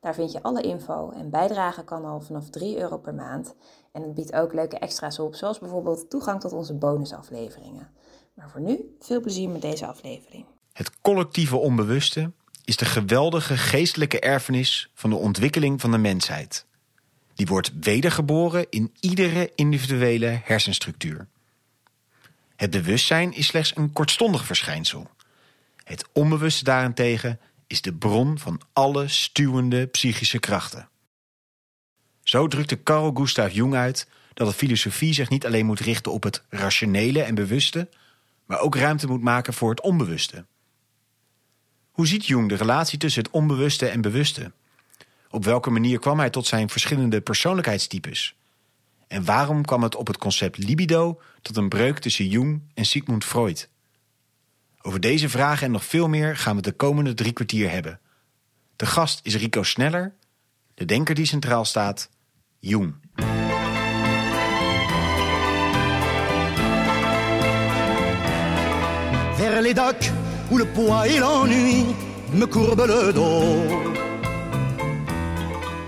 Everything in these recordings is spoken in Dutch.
Daar vind je alle info en bijdragen kan al vanaf 3 euro per maand. En het biedt ook leuke extra's op, zoals bijvoorbeeld toegang tot onze bonusafleveringen. Maar voor nu, veel plezier met deze aflevering. Het collectieve onbewuste is de geweldige geestelijke erfenis van de ontwikkeling van de mensheid. Die wordt wedergeboren in iedere individuele hersenstructuur. Het bewustzijn is slechts een kortstondig verschijnsel. Het onbewuste daarentegen is de bron van alle stuwende psychische krachten. Zo drukte Carl Gustav Jung uit dat de filosofie zich niet alleen moet richten op het rationele en bewuste, maar ook ruimte moet maken voor het onbewuste. Hoe ziet Jung de relatie tussen het onbewuste en bewuste? Op welke manier kwam hij tot zijn verschillende persoonlijkheidstypes? En waarom kwam het op het concept libido tot een breuk tussen Jung en Sigmund Freud? Over deze vragen en nog veel meer gaan we de komende drie kwartier hebben. De gast is Rico Sneller, de denker die centraal staat, Jung. Vers les docks où le poids et l'ennui me le dos.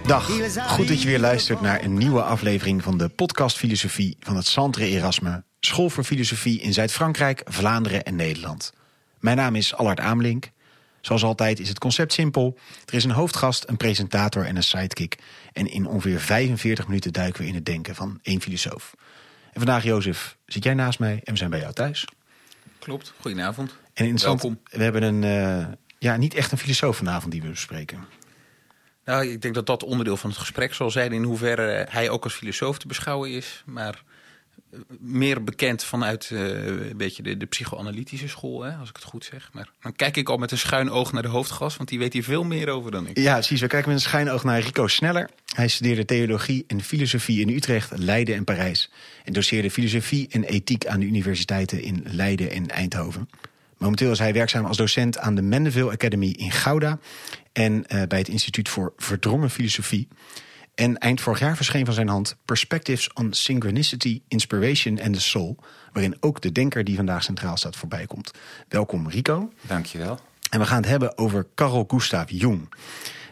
Dag, goed dat je weer luistert naar een nieuwe aflevering van de podcast Filosofie van het Centre Erasme, School voor Filosofie in Zuid-Frankrijk, Vlaanderen en Nederland. Mijn naam is Allard Amelink. Zoals altijd is het concept simpel. Er is een hoofdgast, een presentator en een sidekick. En in ongeveer 45 minuten duiken we in het denken van één filosoof. En vandaag, Jozef, zit jij naast mij en we zijn bij jou thuis. Klopt, goedenavond. En interessant, Welkom. we hebben een, eh, ja, niet echt een filosoof vanavond die we bespreken. Nou, ik denk dat dat onderdeel van het gesprek zal zijn in hoeverre hij ook als filosoof te beschouwen is. Maar meer bekend vanuit eh, een beetje de, psychoanalytische school, hè, als ik het goed zeg. Maar dan kijk ik al met een schuin oog naar de hoofdgast, want die weet hier veel meer over dan ik. Ja, precies. We kijken met een schijnoog naar Rico Sneller. Hij studeerde theologie en filosofie in Utrecht, Leiden en Parijs. En doseerde filosofie en ethiek aan de universiteiten in Leiden en Eindhoven. Momenteel is hij werkzaam als docent aan de Mandeville Academy in Gouda. En eh, bij het Instituut voor Verdrongen Filosofie. En eind vorig jaar verscheen van zijn hand Perspectives on Synchronicity, Inspiration and the Soul. Waarin ook de denker die vandaag centraal staat voorbij komt. Welkom Rico. Dankjewel. En we gaan het hebben over Carl Gustav Jung.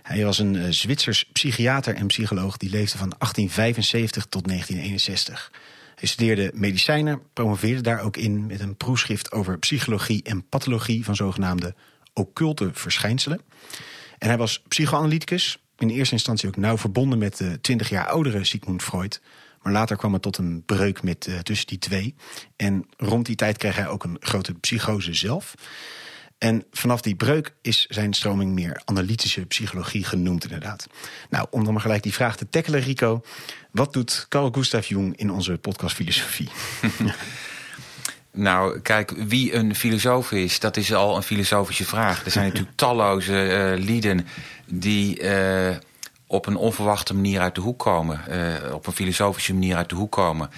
Hij was een eh, Zwitsers psychiater en psycholoog die leefde van 1875 tot 1961. Hij studeerde medicijnen, promoveerde daar ook in met een proefschrift over psychologie en pathologie van zogenaamde occulte verschijnselen. En hij was psychoanalyticus, in eerste instantie ook nauw verbonden met de 20 jaar oudere Sigmund Freud. Maar later kwam het tot een breuk met, eh, tussen die twee. En rond die tijd kreeg hij ook een grote psychose zelf. En vanaf die breuk is zijn stroming meer analytische psychologie genoemd, inderdaad. Nou, om dan maar gelijk die vraag te tackelen, Rico. Wat doet Carl Gustav Jung in onze podcast Filosofie? Nou, kijk, wie een filosoof is, dat is al een filosofische vraag. Er zijn natuurlijk talloze eh, lieden die eh, op een onverwachte manier uit de hoek komen. eh, op een filosofische manier uit de hoek komen.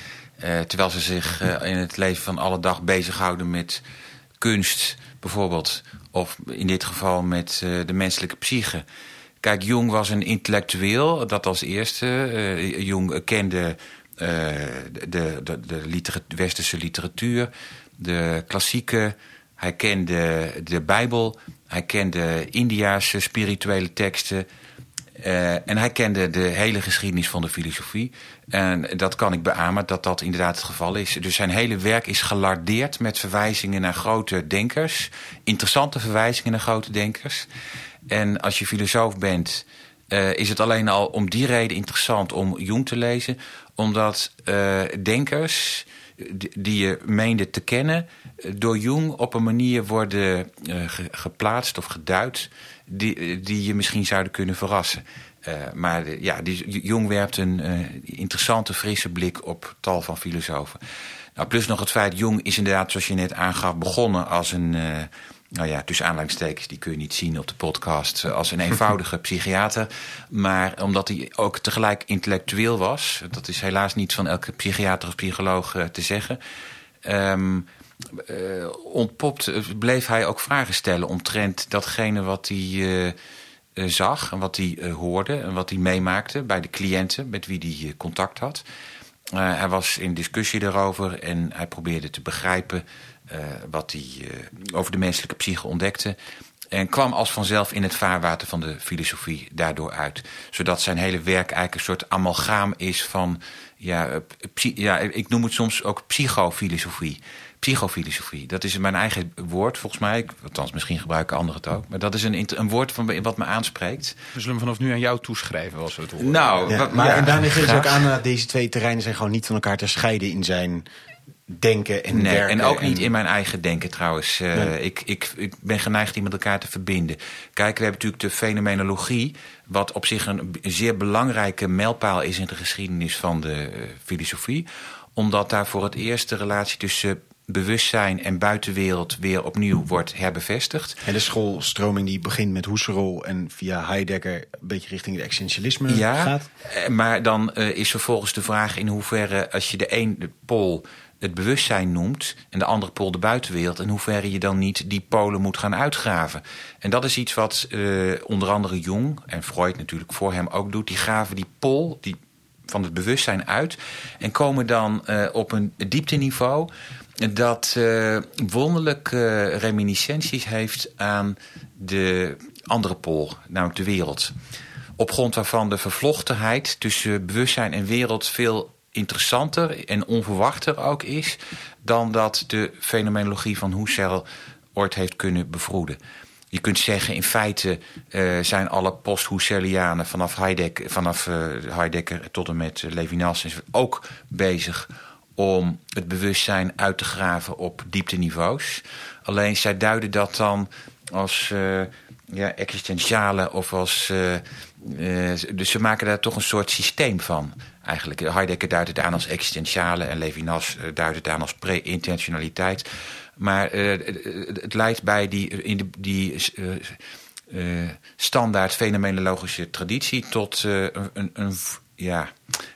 terwijl ze zich in het leven van alle dag bezighouden met kunst, bijvoorbeeld. Of in dit geval met de menselijke psyche. Kijk, Jung was een intellectueel, dat als eerste. Jung kende de, de, de litera- westerse literatuur, de klassieke. Hij kende de Bijbel, hij kende Indiaanse spirituele teksten. eh, en hij kende de hele geschiedenis van de filosofie. En dat kan ik beamen dat dat inderdaad het geval is. Dus zijn hele werk is gelardeerd met verwijzingen naar grote denkers. Interessante verwijzingen naar grote denkers. En als je filosoof bent, eh, is het alleen al om die reden interessant om Jung te lezen. Omdat eh, denkers die- je meende te kennen... door Jung op een manier worden eh, ge- geplaatst of geduid... Die, die je misschien zouden kunnen verrassen. Eh, maar ja, die, Jung werpt een interessante, frisse blik op tal van filosofen. Nou, plus nog het feit, Jung is inderdaad, zoals je net aangaf, begonnen als een, nou ja, tussen aanleidingstekens, die kun je niet zien op de podcast, als een eenvoudige psychiater. Maar omdat hij ook tegelijk intellectueel was, dat is helaas niet van elke psychiater of psycholoog te zeggen. Um, uh, ontpopt, bleef hij ook vragen stellen omtrent datgene wat hij uh, zag en wat hij hoorde en wat hij meemaakte bij de cliënten met wie hij contact had. Hij was in discussie daarover en hij probeerde te begrijpen wat hij over de menselijke psyche ontdekte. En kwam als vanzelf in het vaarwater van de filosofie daardoor uit. Zodat zijn hele werk eigenlijk een soort amalgaam is van, ja, ja ik noem het soms ook psychofilosofie psychofilosofie. Dat is mijn eigen woord, volgens mij. Althans, misschien gebruiken anderen het ook. Maar dat is een, een woord van, wat me aanspreekt. We zullen hem vanaf nu aan jou toeschrijven, als we het horen. Nou, maar en daarmee geeft ze ook aan dat deze twee terreinen zijn gewoon niet van elkaar te scheiden in zijn denken en nee, En ook niet in mijn eigen denken trouwens. Uh, ik, ik, ik ben geneigd die met elkaar te verbinden. Kijk, we hebben natuurlijk de fenomenologie... wat op zich een, zeer belangrijke mijlpaal is in de geschiedenis van de uh, filosofie omdat daar voor het eerst de relatie tussen bewustzijn en buitenwereld weer opnieuw wordt herbevestigd. En de schoolstroming die begint met Husserl en via Heidegger een beetje richting het existentialisme ja, gaat. Eh, maar dan uh, is vervolgens de vraag in hoeverre als je de ene pool het bewustzijn noemt en de andere pool de buitenwereld, in hoeverre je dan niet die polen moet gaan uitgraven. En dat is iets wat uh, onder andere Jung en Freud natuurlijk voor hem ook doet. Die graven die pol die van het bewustzijn uit en komen dan uh, op een diepteniveau dat uh, wonderlijke reminiscenties heeft aan de andere pool, namelijk de wereld. Op grond waarvan de vervlochtenheid tussen bewustzijn en wereld veel interessanter en onverwachter ook is dan dat de fenomenologie van Husserl ooit heeft kunnen bevroeden. Je kunt zeggen, in feite uh, zijn alle post-Husserlianen vanaf Heidegger, vanaf, uh, Heidegger tot en met Levinas ook bezig om het bewustzijn uit te graven op diepteniveaus. Alleen zij duiden dat dan als uh, ja, existentiële of als. Uh, uh, dus ze maken daar toch een soort systeem van. Eigenlijk. Heidegger duidt het aan als existentiële en Levinas duidt het aan als pre-intentionaliteit. Maar het leidt bij die, in de, die standaard fenomenologische traditie tot een, een ja,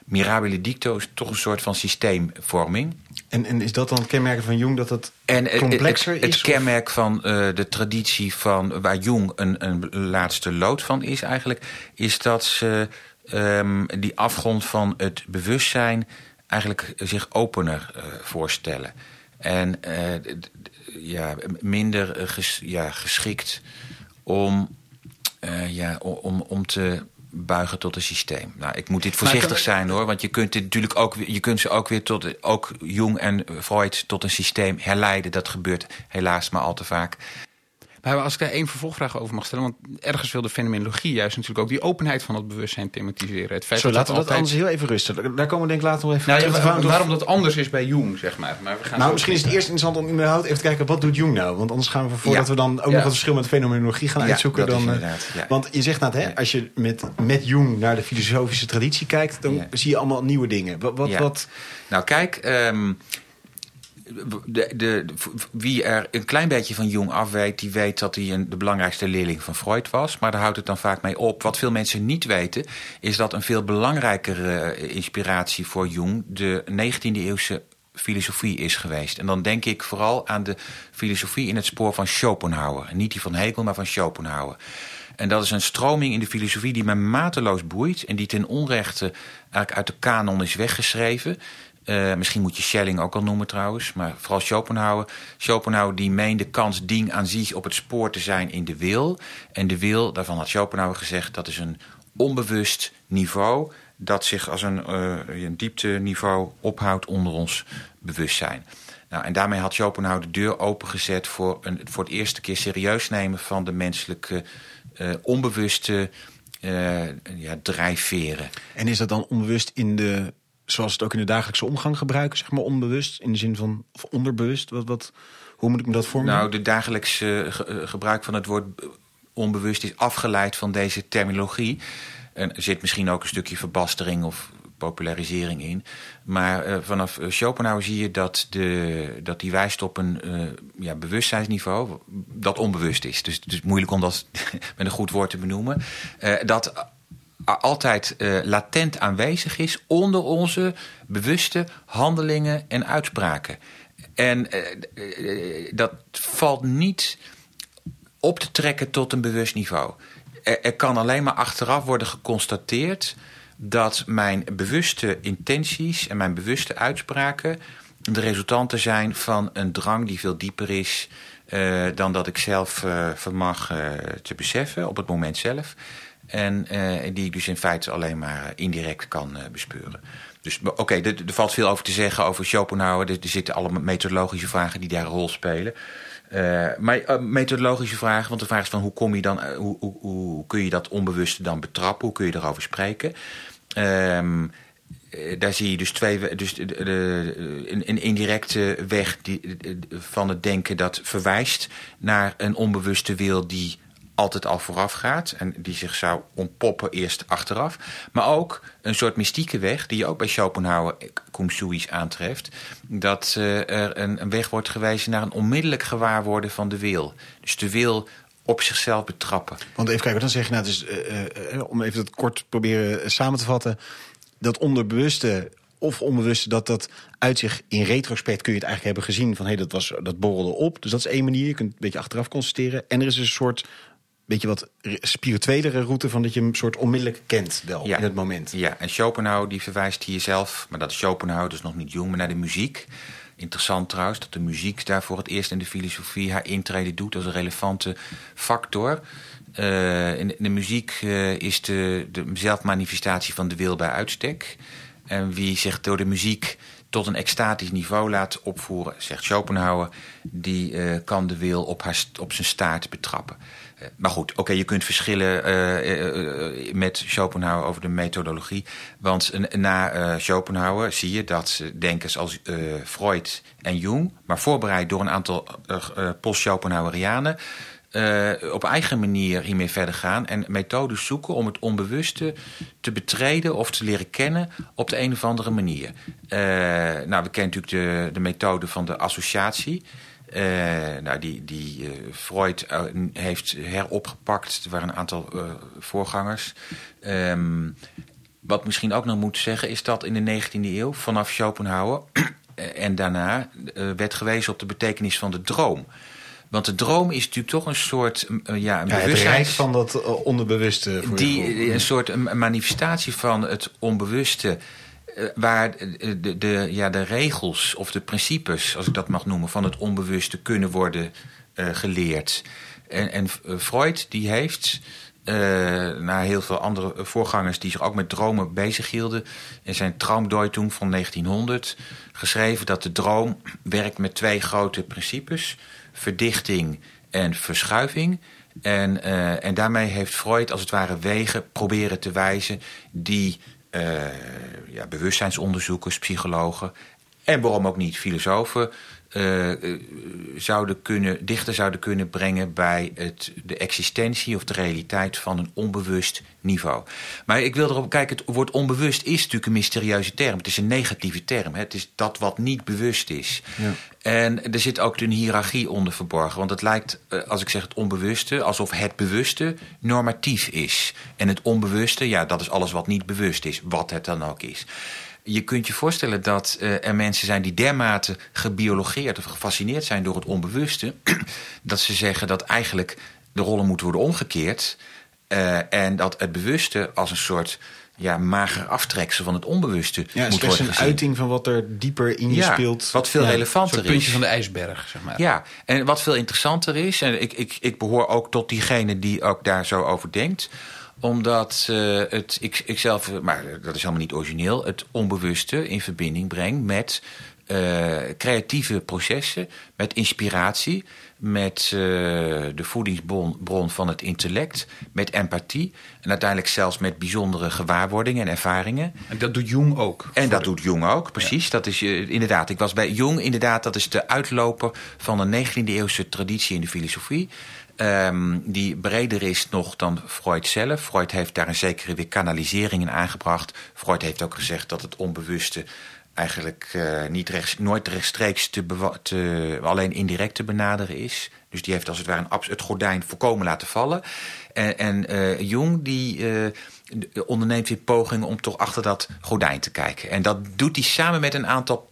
mirabile dicto is toch een soort van systeemvorming. En, en is dat dan het kenmerk van Jung dat het en complexer het, het, is? Het kenmerk van uh, de traditie van waar Jung een, een laatste lood van is eigenlijk, is dat ze um, die afgrond van het bewustzijn eigenlijk zich opener uh, voorstellen. En uh, ja, minder ges, ja, geschikt om, ja, om, om te buigen tot een systeem. Nou, ik moet dit voorzichtig zijn hoor, want je kunt dit natuurlijk ook, je kunt ze ook weer tot, ook Jung en Freud tot een systeem herleiden. Dat gebeurt helaas maar al te vaak. Maar als ik daar één vervolgvraag over mag stellen, want ergens wil de fenomenologie juist natuurlijk ook die openheid van het bewustzijn thematiseren. Het feit Zo, dat laten we dat altijd... anders heel even rustig. Daar komen we denk ik later nog even nou, ja, Waarom dat anders is bij Jung, zeg maar. maar we gaan nou, misschien is het eerst interessant om überhaupt even te kijken, wat doet Jung nou? Want anders gaan we, voordat we dan ook nog het verschil met fenomenologie gaan uitzoeken. Dan, uh, want je zegt nou, hè, als je met, met Jung naar de filosofische traditie kijkt, dan zie je allemaal nieuwe dingen. Wat, wat, wat... Nou kijk, um, de, de, wie er een klein beetje van Jung af weet, die weet dat hij een, de belangrijkste leerling van Freud was. Maar daar houdt het dan vaak mee op. Wat veel mensen niet weten, is dat een veel belangrijkere eh, inspiratie voor Jung de 19e eeuwse filosofie is geweest. En dan denk ik vooral aan de filosofie in het spoor van Schopenhauer. Niet die van Hegel, maar van Schopenhauer. En dat is een stroming in de filosofie die me mateloos boeit... en die ten onrechte eigenlijk uit de kanon is weggeschreven... Uh, misschien moet je Schelling ook al noemen trouwens, maar vooral Schopenhauer. Schopenhauer die meende kans ding aan zich op het spoor te zijn in de wil. En de wil, daarvan had Schopenhauer gezegd, dat is een onbewust niveau... dat zich als een, uh, een diepteniveau ophoudt onder ons bewustzijn. Nou, en daarmee had Schopenhauer de deur opengezet voor, een, voor het eerste keer serieus nemen van de menselijke uh, onbewuste ja, drijfveren. En is dat dan onbewust in de zoals het ook in de dagelijkse omgang gebruiken, zeg maar onbewust, in de zin van of onderbewust? Wat, wat, hoe moet ik me dat vormen? Nou, de dagelijkse eh, gebruik van het woord onbewust is afgeleid van deze terminologie. En er zit misschien ook een stukje verbastering of popularisering in. Maar eh, vanaf eh, Schopenhauer zie je dat, de, dat die wijst op een eh, ja, bewustzijnsniveau dat onbewust is. Dus is moeilijk om dat met een goed woord te benoemen. Eh, dat altijd eh, latent aanwezig is onder onze bewuste handelingen en uitspraken. En eh, eh, dat valt niet op te trekken tot een bewust niveau. Er, kan alleen maar achteraf worden geconstateerd dat mijn bewuste intenties en mijn bewuste uitspraken de resultanten zijn van een drang die veel dieper is dan dat ik zelf vermag te beseffen op het moment zelf. En eh, die ik dus in feite alleen maar indirect kan eh, bespeuren. Dus oké, er, valt veel over te zeggen over Schopenhauer. Er, zitten allemaal methodologische vragen die daar een rol spelen. Eh, maar eh, methodologische vragen, want de vraag is van hoe kom je dan, eh, hoe, hoe, kun je dat onbewuste dan betrappen? Hoe kun je erover spreken? Ehm, eh, daar zie je dus twee, we- dus de, een, een indirecte weg die, van het denken dat verwijst naar een onbewuste wil die altijd al vooraf gaat en die zich zou ontpoppen eerst achteraf. Maar ook een soort mystieke weg die je ook bij Schopenhauer cum suis aantreft. Dat eh, er een, weg wordt gewezen naar een onmiddellijk gewaarworden van de wil. Dus de wil op zichzelf betrappen. Want even kijken, dan zeg je nou, dus, eh, eh, om even dat kort proberen eh, samen te vatten. Dat onderbewuste of onbewuste, dat dat uit zich in retrospect kun je het eigenlijk hebben gezien van hé, dat, was, dat borrelde op. Dus dat is één manier. Je kunt een beetje achteraf constateren. En er is een soort, beetje wat re- spirituelere route van dat je hem soort onmiddellijk kent wel in het moment. Ja, en Schopenhauer die verwijst hier zelf, maar dat is Schopenhauer, dus nog niet jong, maar naar de muziek. Interessant trouwens dat de muziek daar voor het eerst in de filosofie haar intrede doet als een relevante factor. Eh, in, de, in de muziek eh, is de, de zelfmanifestatie van de wil bij uitstek. En wie zich door de muziek tot een extatisch niveau laat opvoeren, zegt Schopenhauer, die eh, kan de wil op, haar, op zijn staart betrappen. Eh, maar goed, oké, je kunt verschillen eh, eh, met Schopenhauer over de methodologie. Want na Schopenhauer zie je dat denkers als Freud en Jung, maar voorbereid door een aantal post-Schopenhauerianen, op eigen manier hiermee verder gaan en methodes zoeken om het onbewuste te betreden of te leren kennen op de een of andere manier. Nou, we kennen natuurlijk de, de methode van de associatie. Eh, nou, die, die eh, Freud eh, heeft heropgepakt. Er waren een aantal voorgangers. Ehm, wat misschien ook nog moet zeggen is dat in de 19e eeuw, vanaf Schopenhauer en daarna, werd gewezen op de betekenis van de droom. Want de droom is natuurlijk toch een soort ja, een Ja, rijk van dat onderbewuste. Voor die, een soort manifestatie van het onbewuste. Eh, waar de, de, ja, de regels of de principes, als ik dat mag noemen, van het onbewuste kunnen worden eh, geleerd. En, en eh, Freud die heeft, eh na heel veel andere voorgangers die zich ook met dromen bezighielden, in zijn Traumdeutung van 1900 geschreven dat de droom werkt met twee grote principes: verdichting en verschuiving. En, en daarmee heeft Freud als het ware wegen proberen te wijzen die ja, bewustzijnsonderzoekers, psychologen en waarom ook niet filosofen eh, eh, zouden kunnen, dichter zouden kunnen brengen bij het, de existentie of de realiteit van een onbewust niveau. Maar ik wil erop kijken, het woord onbewust is natuurlijk een mysterieuze term. Het is een negatieve term. Hè? Het is dat wat niet bewust is. Ja. En er zit ook een hiërarchie onder verborgen. Want het lijkt, eh, als ik zeg het onbewuste, alsof het bewuste normatief is. En het onbewuste, ja, dat is alles wat niet bewust is, wat het dan ook is. Je kunt je voorstellen dat eh, er mensen zijn die dermate gebiologeerd of gefascineerd zijn door het onbewuste, dat ze zeggen dat eigenlijk de rollen moeten worden omgekeerd. eh, en dat het bewuste als een soort ja, mager aftreksel van het onbewuste ja, moet worden een uiting van wat er dieper in je Ja, speelt. wat veel Ja. Relevanter is. puntje van de ijsberg, zeg maar. Ja, en wat veel interessanter is, en ik, ik, ik behoor ook tot diegene die ook daar zo over denkt omdat eh, het, ik, ik zelf, maar dat is helemaal niet origineel, het onbewuste in verbinding brengt met eh, creatieve processen met inspiratie, met uh, de voedingsbron van het intellect, met empathie en uiteindelijk zelfs met bijzondere gewaarwordingen en ervaringen. En dat doet Jung ook. En dat doet Jung ook, precies. Ja. Dat is uh, inderdaad. Ik was bij Jung, inderdaad, dat is de uitloper van een 19e eeuwse traditie in de filosofie. Um, die breder is nog dan Freud zelf. Freud heeft daar een zekere weer kanalisering in aangebracht. Freud heeft ook gezegd dat het onbewuste eigenlijk uh, niet rechts, nooit rechtstreeks te, alleen indirect te benaderen is. Dus die heeft als het ware een, het gordijn voorkomen laten vallen. En, en uh, Jung die uh, onderneemt weer pogingen om toch achter dat gordijn te kijken. En dat doet hij samen met een aantal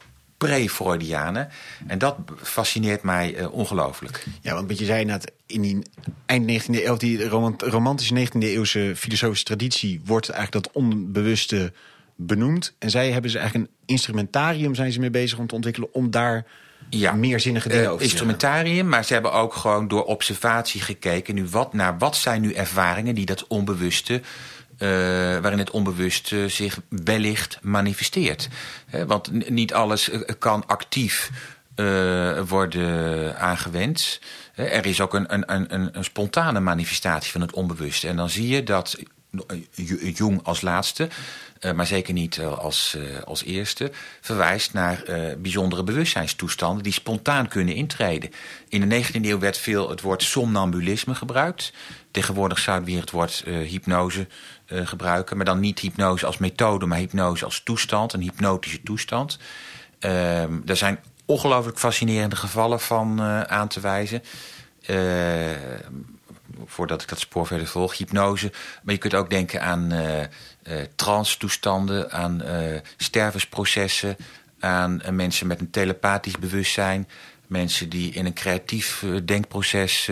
pre-Freudianen. En dat fascineert mij uh, ongelooflijk. Ja, want wat je zei net, in die eind 19e eeuw, die romantische 19e eeuwse filosofische traditie, wordt eigenlijk dat onbewuste benoemd. En zij hebben ze eigenlijk een instrumentarium zijn ze mee bezig om te ontwikkelen om daar ja, meer zinnige dingen uh, over Instrumentarium, maar ze hebben ook gewoon door observatie gekeken nu wat, naar wat zijn nu ervaringen die dat onbewuste uh, waarin het onbewuste zich wellicht manifesteert. Want niet alles kan actief worden aangewend. Er is ook een, een, een, een spontane manifestatie van het onbewuste. En dan zie je dat Jung als laatste maar zeker niet als, als eerste, verwijst naar bijzondere bewustzijnstoestanden die spontaan kunnen intreden. In de 19e eeuw werd veel het woord somnambulisme gebruikt. Tegenwoordig zouden we hier het woord hypnose gebruiken, maar dan niet hypnose als methode, maar hypnose als toestand, een hypnotische toestand. Ehm, er zijn ongelooflijk fascinerende gevallen van aan te wijzen voordat ik dat spoor verder volg, hypnose. Maar je kunt ook denken aan uh, trance-toestanden, aan stervensprocessen, aan mensen met een telepathisch bewustzijn, mensen die in een creatief denkproces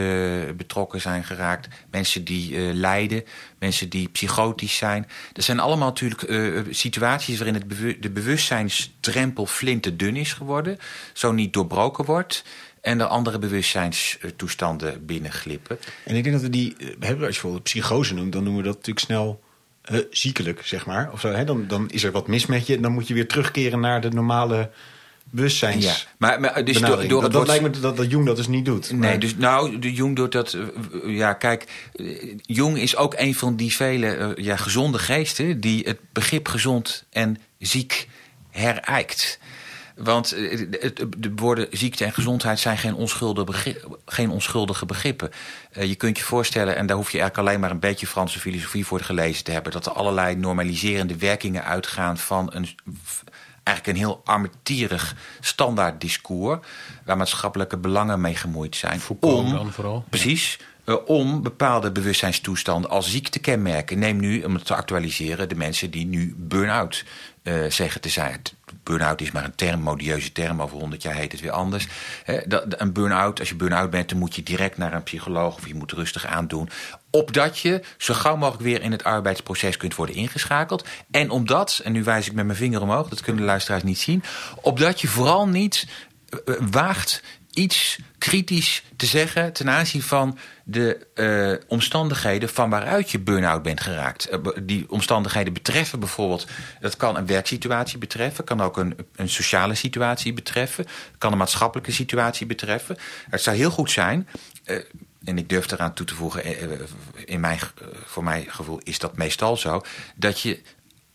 betrokken zijn geraakt, mensen die lijden, mensen die psychotisch zijn. Dat zijn allemaal natuurlijk situaties waarin het de bewustzijnstrempel flinterdun is geworden, zo niet doorbroken wordt en de andere bewustzijnstoestanden binnenglippen. En ik denk dat we die, eh, als je bijvoorbeeld psychose noemt, dan noemen we dat natuurlijk snel ziekelijk, zeg maar. Of zo, hè? Dan, dan is er wat mis met je en dan moet je weer terugkeren naar de normale bewustzijns. Ja, maar, maar dus door, door dat, dat lijkt me dat, dat Jung dat dus niet doet. Nee, dus nou, de Jung doet dat. Uh, ja, kijk, Jung is ook een van die vele uh, ja, gezonde geesten die het begrip gezond en ziek herijkt. Want eh, de woorden ziekte en gezondheid zijn geen onschuldige, begrip, geen onschuldige begrippen. Je kunt je voorstellen, en daar hoef je eigenlijk alleen maar een beetje Franse filosofie voor gelezen te hebben, dat er allerlei normaliserende werkingen uitgaan van een, eigenlijk een heel armetierig standaard discours, waar maatschappelijke belangen mee gemoeid zijn. Foucault om, dan vooral. Precies. Uh, om bepaalde bewustzijnstoestanden als ziek te kenmerken. Neem nu, om het te actualiseren, de mensen die nu burn-out uh, zeggen te zijn burn-out is maar een term, modieuze term. Over honderd jaar heet het weer anders. een burn-out, als je burn-out bent, dan moet je direct naar een psycholoog of je moet rustig aandoen. Opdat je zo gauw mogelijk weer in het arbeidsproces kunt worden ingeschakeld. En omdat, en nu wijs ik met mijn vinger omhoog, dat kunnen de luisteraars niet zien. Opdat je vooral niet eh, eh, waagt iets kritisch te zeggen ten aanzien van de uh, omstandigheden van waaruit je burn-out bent geraakt. Die omstandigheden betreffen bijvoorbeeld, dat kan een werksituatie betreffen, kan ook een, een sociale situatie betreffen, kan een maatschappelijke situatie betreffen. Het zou heel goed zijn, en ik durf eraan toe te voegen, in mijn, voor mijn gevoel is dat meestal zo, dat je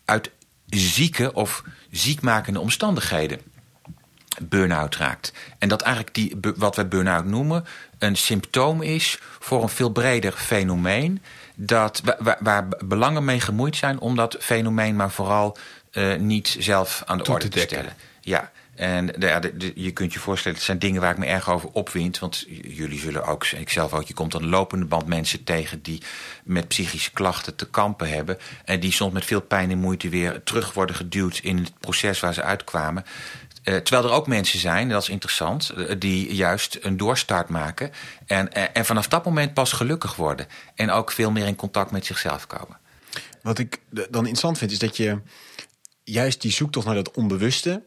uit zieke of ziekmakende omstandigheden burn-out raakt. En dat eigenlijk die, wat we burn-out noemen een symptoom is voor een veel breder fenomeen. Dat, waar, waar belangen mee gemoeid zijn om dat fenomeen maar vooral uh, niet zelf aan de orde te, te stellen. Ja, en de, je kunt je voorstellen, het zijn dingen waar ik me erg over opwind. Want jullie zullen ook, ik zelf ook, je komt de lopende band mensen tegen die met psychische klachten te kampen hebben. En die soms met veel pijn en moeite weer terug worden geduwd in het proces waar ze uitkwamen. Uh, terwijl er ook mensen zijn, dat is interessant, uh, die juist een doorstart maken. En, uh, en vanaf dat moment pas gelukkig worden. En ook veel meer in contact met zichzelf komen. Wat ik dan interessant vind, is dat je juist die zoektocht naar dat onbewuste.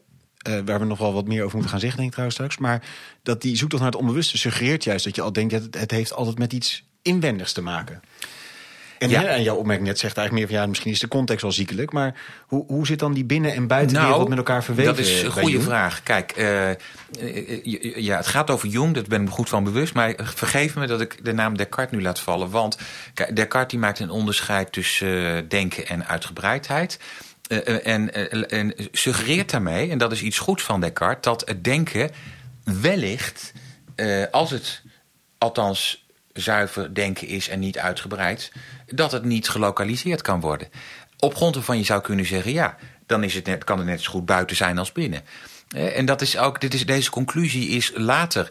Waar we nog wel wat meer over moeten gaan zeggen, denk ik trouwens straks. Maar dat die zoektocht naar het onbewuste suggereert juist dat je al denkt dat het, het heeft altijd met iets inwendigs te maken. En, Ja. en jouw opmerking net zegt eigenlijk meer van ja, misschien is de context wel ziekelijk. Maar hoe, hoe zit dan die binnen- en buitenwereld met elkaar verweven? Nou, Dat is een goede Jung? vraag. Kijk, eh, eh, eh, ja, het gaat over Jung, daar ben ik me goed van bewust. Maar vergeef me dat ik de naam Descartes nu laat vallen. Want Descartes die maakt een onderscheid tussen eh, denken en uitgebreidheid. Eh, eh, en, eh, en suggereert daarmee, en dat is iets goeds van Descartes, dat het denken wellicht, als het althans zuiver denken is en niet uitgebreid, dat het niet gelokaliseerd kan worden. Op grond ervan je zou kunnen zeggen, ja, dan is het kan het net zo goed buiten zijn als binnen. En dat is ook, dit is, deze conclusie is later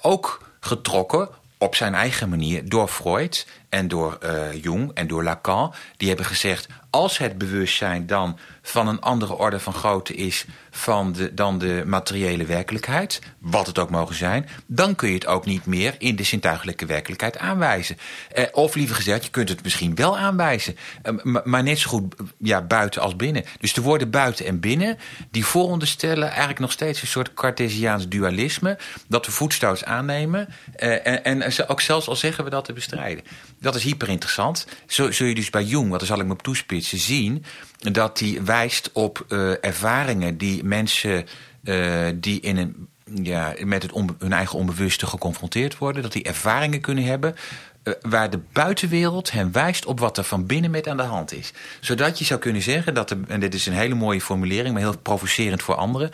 ook getrokken op zijn eigen manier door Freud en door eh, Jung en door Lacan. Die hebben gezegd, als het bewustzijn dan van een andere orde van grootte is van de, dan de materiële werkelijkheid, wat het ook mogen zijn, dan kun je het ook niet meer in de zintuigelijke werkelijkheid aanwijzen. Eh, of liever gezegd, je kunt het misschien wel aanwijzen, eh, maar, maar net zo goed ja, buiten als binnen. Dus de woorden buiten en binnen, die vooronderstellen eigenlijk nog steeds een soort Cartesiaans dualisme, dat we voetstoots aannemen en, en ook zelfs al zeggen we dat te bestrijden. Dat is hyper interessant. Zo zul je dus bij Jung, wat daar zal ik me op toespitsen, zien dat hij wijst op eh, ervaringen die mensen eh, die in een, ja, met het hun eigen onbewuste geconfronteerd worden, dat die ervaringen kunnen hebben eh, waar de buitenwereld hen wijst op wat er van binnen met aan de hand is. Zodat je zou kunnen zeggen dat, de, en dit is een hele mooie formulering, maar heel provocerend voor anderen,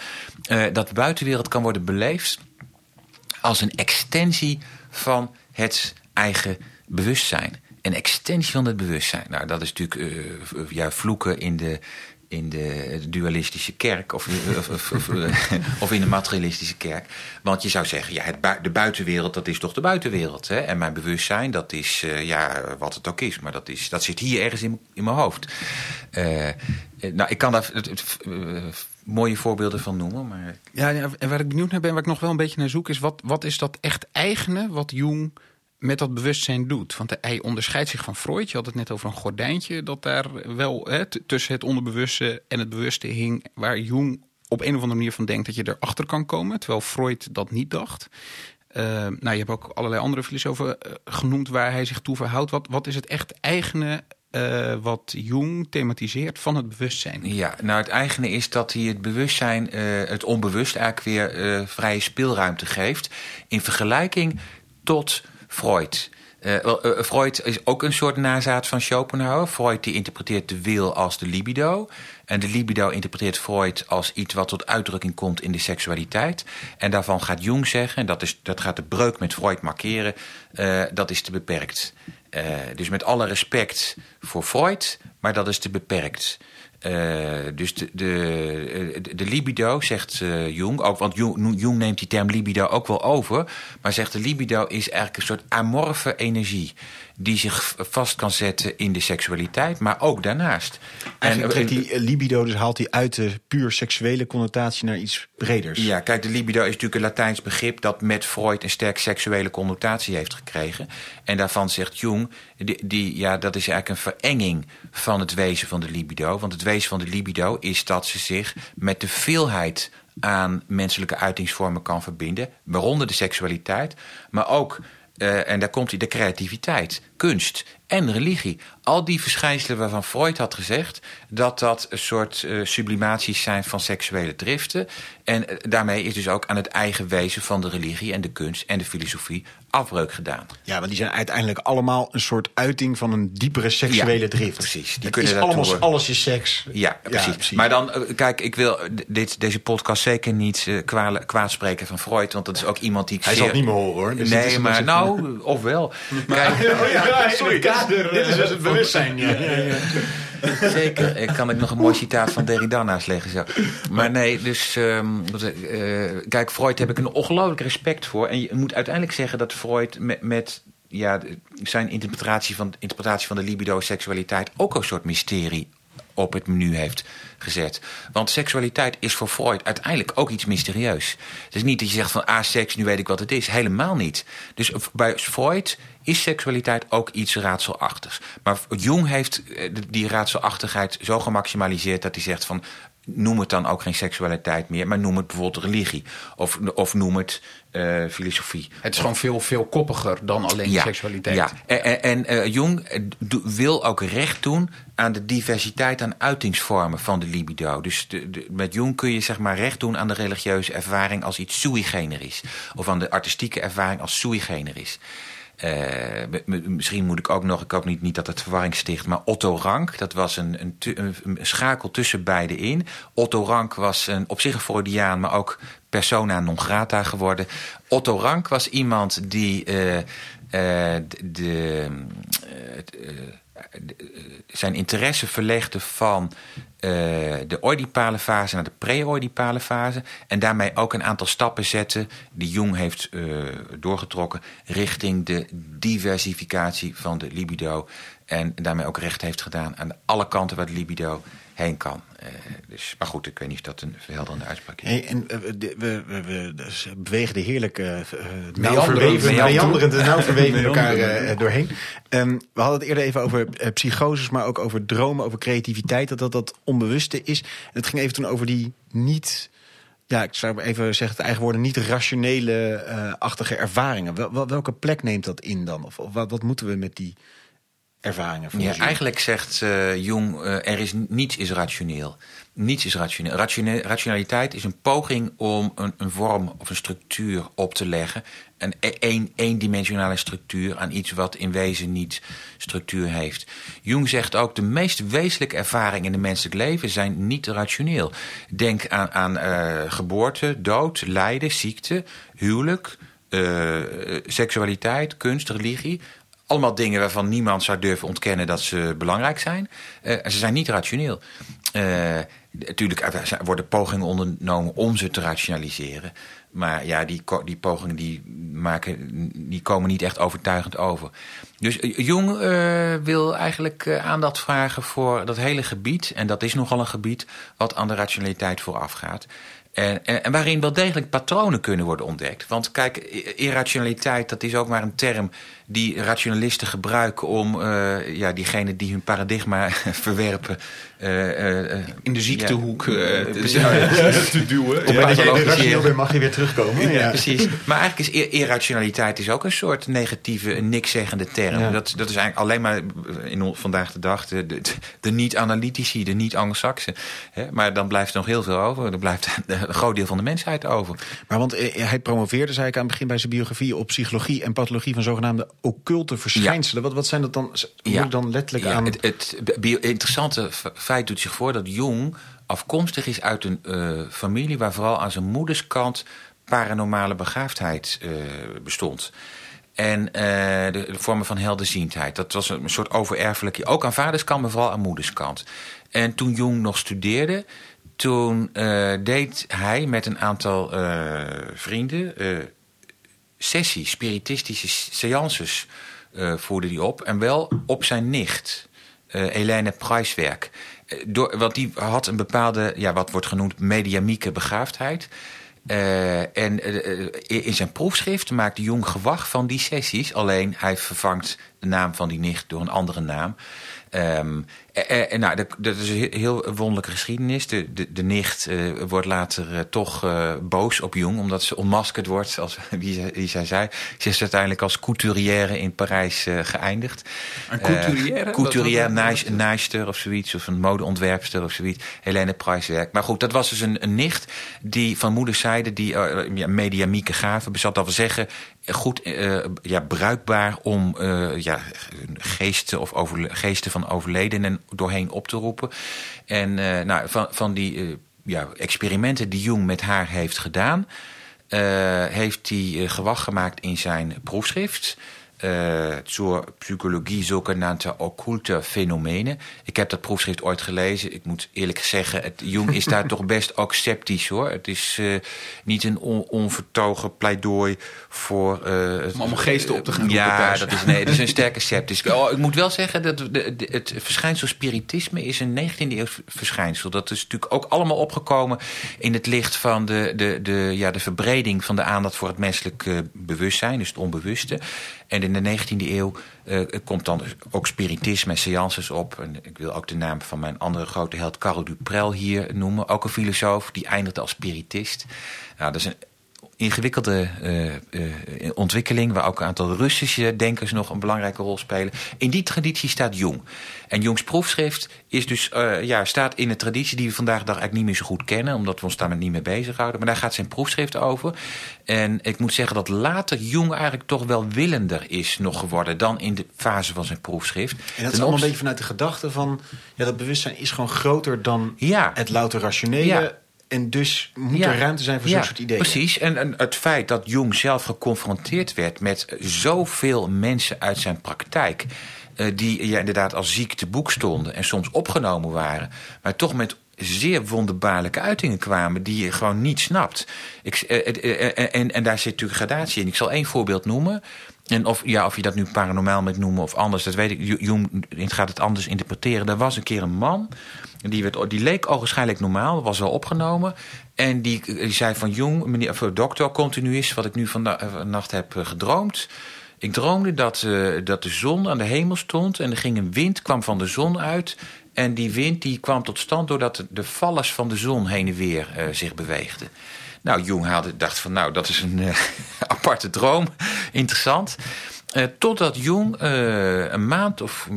dat de buitenwereld kan worden beleefd als een extensie van het eigen bewustzijn. Een extensie van het bewustzijn. Nou, dat is natuurlijk eh, v- ja, vloeken in de, in de dualistische kerk of, of, of, eh, of in de materialistische kerk. Want je zou zeggen, ja, het de buitenwereld, dat is toch de buitenwereld. Hè? En mijn bewustzijn, dat is eh, ja, wat het ook is. Maar dat, is, dat zit hier ergens in, in mijn hoofd. Eh, eh, nou, ik kan daar eh, eh, mooie voorbeelden van noemen. Maar ja, en waar ik benieuwd naar ben, waar ik nog wel een beetje naar zoek, is wat, wat is dat echt eigene wat Jung met dat bewustzijn doet? Want hij onderscheidt zich van Freud. Je had het net over een gordijntje dat daar wel hè, tussen het onderbewuste en het bewuste hing, waar Jung op een of andere manier van denkt dat je erachter kan komen, terwijl Freud dat niet dacht. Eh, nou, je hebt ook allerlei andere filosofen eh, genoemd waar hij zich toe verhoudt. Wat, wat is het echt eigene eh, wat Jung thematiseert van het bewustzijn? Ja, nou het eigene is dat hij het bewustzijn, het onbewust eigenlijk weer vrije speelruimte geeft. In vergelijking tot Freud. Eh, wel, eh, Freud is ook een soort nazaat van Schopenhauer. Freud die interpreteert de wil als de libido. En de libido interpreteert Freud als iets wat tot uitdrukking komt in de seksualiteit. En daarvan gaat Jung zeggen, en dat, is, dat gaat de breuk met Freud markeren, eh, dat is te beperkt. Eh, dus met alle respect voor Freud, maar dat is te beperkt. Eh, dus de, de, de, de libido, zegt eh, Jung, ook, want Jung, Jung neemt die term libido ook wel over, maar zegt de libido is eigenlijk een soort amorfe energie die zich vast kan zetten in de seksualiteit, maar ook daarnaast. Eigenlijk trekt die eh, libido, dus haalt hij uit de puur seksuele connotatie naar iets breders. Ja, kijk, de libido is natuurlijk een Latijns begrip dat met Freud een sterk seksuele connotatie heeft gekregen. En daarvan zegt Jung, die, die, ja, dat is eigenlijk een verenging van het wezen van de libido. Want het wezen van de libido is dat ze zich met de veelheid aan menselijke uitingsvormen kan verbinden, waaronder de seksualiteit, maar ook, uh, en daar komt hij, de creativiteit, kunst en religie. Al die verschijnselen waarvan Freud had gezegd dat dat een soort uh, sublimaties zijn van seksuele driften. En uh, daarmee is dus ook aan het eigen wezen van de religie en de kunst en de filosofie afbreuk gedaan. Ja, want die zijn uiteindelijk allemaal een soort uiting van een diepere seksuele ja, drift. Precies. Die kunnen is allemaal, alles is seks. Ja, precies. Ja, precies. Maar dan, uh, kijk, ik wil dit, deze podcast zeker niet kwaad, kwaad spreken van Freud, want dat is ook iemand die ik Hij zeer... zal het niet meer horen hoor. Dus nee, maar nou, ofwel. Kijk, oh ja, sorry, kader, dit is dus het bewustzijn. Ja, ja, ja. Zeker. Ik kan ik nog een mooi citaat van Derrida naast leggen. Zo. Maar nee, dus um, uh, kijk, Freud heb ik een ongelooflijk respect voor. En je moet uiteindelijk zeggen dat Freud met, met ja, zijn interpretatie van, interpretatie van de libido seksualiteit ook een soort mysterie op het menu heeft gezet. Want seksualiteit is voor Freud uiteindelijk ook iets mysterieus. Het is niet dat je zegt van ah, seks, nu weet ik wat het is. Helemaal niet. Dus bij Freud is seksualiteit ook iets raadselachtigs. Maar Jung heeft eh, die raadselachtigheid zo gemaximaliseerd dat hij zegt van noem het dan ook geen seksualiteit meer, maar noem het bijvoorbeeld religie. Of, of noem het uh, filosofie. Het is gewoon veel, veel koppiger dan alleen Ja, seksualiteit. Ja, en, en eh, Jung eh, wil ook recht doen aan de diversiteit aan uitingsvormen van de libido. Dus de, de- met Jung kun je zeg maar recht doen aan de religieuze ervaring als iets sui generis. Of aan de artistieke ervaring als sui generis. Eh, misschien moet ik ook nog, ik hoop niet, niet dat het verwarring sticht, maar Otto Rank, dat was een, een, schakel tussen beide in. Otto Rank was een, op zich een Freudiaan, maar ook persona non grata geworden. Otto Rank was iemand die eh, eh, de, zijn interesse verlegde van eh, de oedipale fase naar de pre-oedipale fase. En daarmee ook een aantal stappen zette die Jung heeft eh, doorgetrokken richting de diversificatie van de libido. En daarmee ook recht heeft gedaan aan alle kanten waar de libido heen kan. Eh, dus, maar goed, ik weet niet of dat een verhelderende uitspraak is. Hey, en eh, we, de- we, we, we dus bewegen er heerlijk eh, eh, nauw verweven, nauw verweven elkaar eh, doorheen. Ehm, we hadden het eerder even over eh, psychoses, maar ook over dromen, over creativiteit, dat dat dat onbewuste is. En het ging even toen over die niet, ja, ik zou even zeggen het eigen woorden, niet rationele eh, achtige ervaringen. Wel, wel- welke plek neemt dat in dan? Of, of wat, wat moeten we met die ervaringen? Ja, eigenlijk zegt eh, Jung, eh, er is niets is rationeel. Niets is rationeel. Ratione- rationaliteit is een poging om een, een vorm of een structuur op te leggen. Een e- een, eendimensionale structuur aan iets wat in wezen niet structuur heeft. Jung zegt ook, de meest wezenlijke ervaringen in het menselijk leven zijn niet rationeel. Denk aan, aan eh, geboorte, dood, lijden, ziekte, huwelijk, seksualiteit, kunst, religie. Allemaal dingen waarvan niemand zou durven ontkennen dat ze belangrijk zijn. Eh, en ze zijn niet rationeel. Eh, natuurlijk worden pogingen ondernomen om ze te rationaliseren. Maar ja, die, die pogingen die maken, die komen niet echt overtuigend over. Dus eh, Jung wil eigenlijk aandacht vragen voor dat hele gebied. En dat is nogal een gebied wat aan de rationaliteit vooraf gaat. En, en, en waarin wel degelijk patronen kunnen worden ontdekt. Want kijk, irrationaliteit, dat is ook maar een term die rationalisten gebruiken om uh, ja, diegenen die hun paradigma verwerpen. Uh, uh, in de ziektehoek ja, te, ja, te duwen. Op jij rationeel bent, mag je weer terugkomen. Ja, ja. precies. Maar eigenlijk is ir irrationaliteit is ook een soort negatieve, nikszeggende term. Ja. Dat, dat is eigenlijk alleen maar in vandaag de dag de, de, de niet-analytici, de niet-anglo-saxen. Maar dan blijft er nog heel veel over. Er blijft een groot deel van de mensheid over. Maar want hij promoveerde, zei ik aan het begin bij zijn biografie, op psychologie en pathologie van zogenaamde occulte verschijnselen. Ja. Wat, wat zijn dat dan? Moet ik dan letterlijk aan... Het, het, interessante feit doet zich voor dat Jung afkomstig is uit een uh, familie waar vooral aan zijn moeders kant paranormale begaafdheid uh, bestond. En uh, de, de, vormen van helderziendheid. Dat was een soort overerfelijke, ook aan vaderskant, maar vooral aan moederskant. En toen Jung nog studeerde, toen uh, deed hij met een aantal uh, vrienden sessies, spiritistische seances voerde hij op. En wel op zijn nicht, Helene Prijswerk. Door, want die had een bepaalde, ja, wat wordt genoemd, mediamieke begaafdheid. En in zijn proefschrift maakt Jong gewag van die sessies. Alleen hij vervangt de naam van die nicht door een andere naam. Um, en, en nou, dat, dat is een heel wonderlijke geschiedenis. De, de, de nicht uh, wordt later uh, toch uh, boos op Jung, omdat ze onmaskerd wordt, als wie, wie zij zei. Ze is uiteindelijk als couturière in Parijs geëindigd. Een couturière? couturière, naais, naaister of zoiets, of een modeontwerpster of zoiets. Helene Prijswerk. Maar goed, dat was dus een, een nicht die van moederszijde die ja, mediamieke gaven bezat. Dat wil zeggen, goed ja, bruikbaar om ja, geesten, of over, geesten van overledenen doorheen op te roepen. En uh, nou, van, van die uh, ja, experimenten die Jung met haar heeft gedaan, uh, heeft hij gewacht gemaakt in zijn proefschrift. Uh, zur psychologie zogenaamde occulte fenomenen. Ik heb dat proefschrift ooit gelezen. Ik moet eerlijk zeggen, het, Jung is daar toch best ook sceptisch hoor. Het is uh, niet een on, onvertogen pleidooi voor... Uh, Om allemaal geesten op te gaan Ja, dat is, nee, dat is een sterke sceptisch. Oh, ik moet wel zeggen dat de, de, het verschijnsel spiritisme is een 19e eeuw verschijnsel. Dat is natuurlijk ook allemaal opgekomen in het licht van de, de, de, ja, de verbreding van de aandacht voor het menselijk bewustzijn. Dus het onbewuste. En in de 19e eeuw uh, komt dan ook spiritisme en seances op. En ik wil ook de naam van mijn andere grote held Carl Duprel hier noemen. Ook een filosoof, die eindigde als spiritist. Nou, dat is een ingewikkelde uh, uh, ontwikkeling... waar ook een aantal Russische denkers nog een belangrijke rol spelen. In die traditie staat Jung. En Jungs proefschrift is dus, ja, staat in een traditie... die we vandaag de dag eigenlijk niet meer zo goed kennen... omdat we ons daar niet mee bezighouden. Maar daar gaat zijn proefschrift over. En ik moet zeggen dat later Jung eigenlijk toch wel willender is nog geworden... dan in de fase van zijn proefschrift. En dat is allemaal een beetje vanuit de gedachte van... ja, dat bewustzijn is gewoon groter dan ja. het louter rationele... Ja. En dus moet er ruimte zijn voor zo'n soort ideeën. Precies. En, en, het feit dat Jung zelf geconfronteerd werd met zoveel mensen uit zijn praktijk. Uh, die ja, inderdaad als ziek te boek stonden en soms opgenomen waren. Maar toch met zeer wonderbaarlijke uitingen kwamen die je gewoon niet snapt. Ik, uh, en, en daar zit natuurlijk gradatie in. Ik zal één voorbeeld noemen. En of, ja, of je dat nu paranormaal moet noemen of anders, dat weet ik. Jung gaat het anders interpreteren. Er was een keer een man die, werd, die leek waarschijnlijk normaal, was wel opgenomen. En die, die zei van jong, meneer, of dokter, continu is wat ik nu vannacht heb eh, gedroomd. Ik droomde dat, uh, dat de zon aan de hemel stond en er ging een wind, kwam van de zon uit. En die wind die kwam tot stand doordat de vallers van de zon heen en weer zich beweegden. Nou, Jung haalde, dacht van nou, dat is een uh, aparte droom. Interessant. Uh, totdat Jung uh, een maand of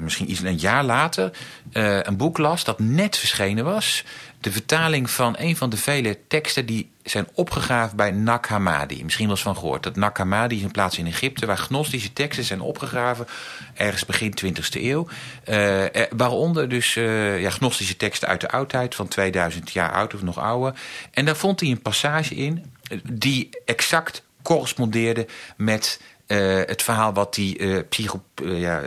misschien iets een jaar later een boek las dat net verschenen was. De vertaling van een van de vele teksten die zijn opgegraven bij Nag Hammadi. Misschien eens van gehoord. Dat Nag Hammadi is een plaats in Egypte waar gnostische teksten zijn opgegraven. Ergens begin 20e eeuw. waaronder dus ja, gnostische teksten uit de oudheid van 2000 jaar oud of nog ouder. En daar vond hij een passage in die exact correspondeerde met het verhaal wat die uh, ja,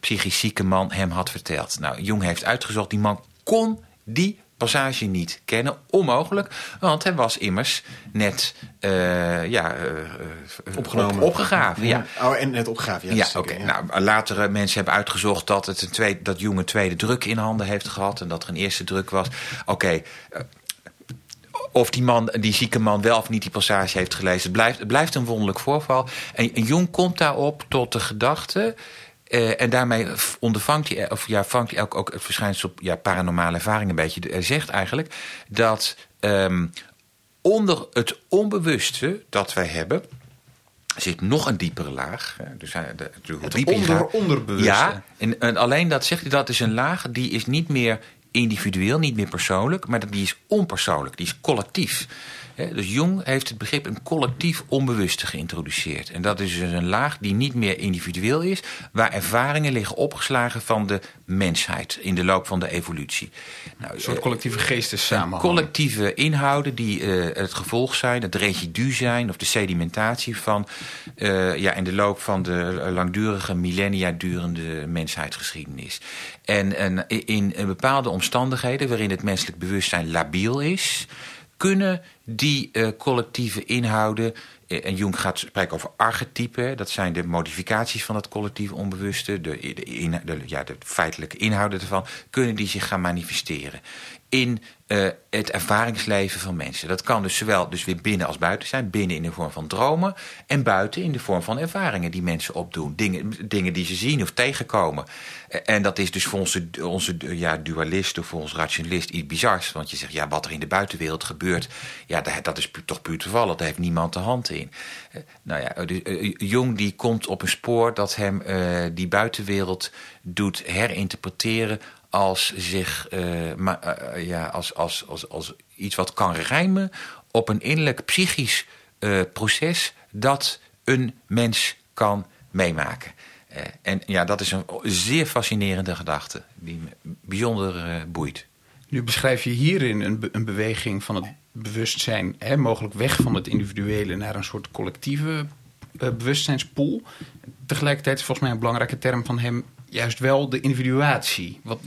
psychisch zieke man hem had verteld. Nou, Jung heeft uitgezocht, die man kon die passage niet kennen. Onmogelijk, want hij was immers net ja, opgenomen. Op, opgegraven. Ja. Oh, en net opgegraven, ja. ja oké. Okay. Ja. Nou, latere mensen hebben uitgezocht dat, het een tweede, dat Jung een tweede druk in handen heeft gehad... en dat er een eerste druk was. Oké, okay, of die man, die zieke man wel of niet die passage heeft gelezen. Het blijft, het blijft een wonderlijk voorval. En, en Jung komt daarop tot de gedachte... Uh, en daarmee ondervangt hij, of ja, vangt hij ook, ook het verschijnsel ja, paranormale ervaring een beetje. Hij zegt eigenlijk dat um, onder het onbewuste dat wij hebben zit nog een diepere laag. Dus hij, de, het diep onder, onderbewuste. Ja, en, en, alleen dat zegt hij, dat is een laag die is niet meer individueel, niet meer persoonlijk, maar die is onpersoonlijk, die is collectief. Dus Jung heeft het begrip een collectief onbewuste geïntroduceerd. En dat is dus een laag die niet meer individueel is, waar ervaringen liggen opgeslagen van de mensheid in de loop van de evolutie. Nou, een soort eh, collectieve geestessamenhang. Collectieve inhouden die uh, het gevolg zijn, het residu zijn of de sedimentatie van uh, ja, in de loop van de langdurige millennia durende mensheidsgeschiedenis. En, en in bepaalde omstandigheden waarin het menselijk bewustzijn labiel is kunnen die uh, collectieve inhouden. Uh, en Jung gaat spreken over archetypen. Dat zijn de modificaties van het collectieve onbewuste. De, de, in, de, ja, de feitelijke inhouden ervan. Kunnen die zich gaan manifesteren. In uh, het ervaringsleven van mensen. Dat kan dus zowel dus weer binnen als buiten zijn. Binnen in de vorm van dromen. En buiten in de vorm van ervaringen die mensen opdoen. Dingen, dingen die ze zien of tegenkomen. En dat is dus voor onze, onze ja, dualist of voor ons rationalist iets bizars. Want je zegt, ja, wat er in de buitenwereld gebeurt... ja, dat is toch puur toevallig. Daar heeft niemand de hand in. Nou ja, Jong die komt op een spoor dat hem die buitenwereld doet herinterpreteren als, zich, uh, ma, uh, ja, als, als, als, als iets wat kan rijmen op een innerlijk psychisch proces dat een mens kan meemaken. en ja, dat is een zeer fascinerende gedachte die me bijzonder boeit. Nu beschrijf je hierin een, een beweging van het bewustzijn, hè, mogelijk weg van het individuele naar een soort collectieve bewustzijnspool. Tegelijkertijd is volgens mij een belangrijke term van hem juist wel de individuatie. Wat,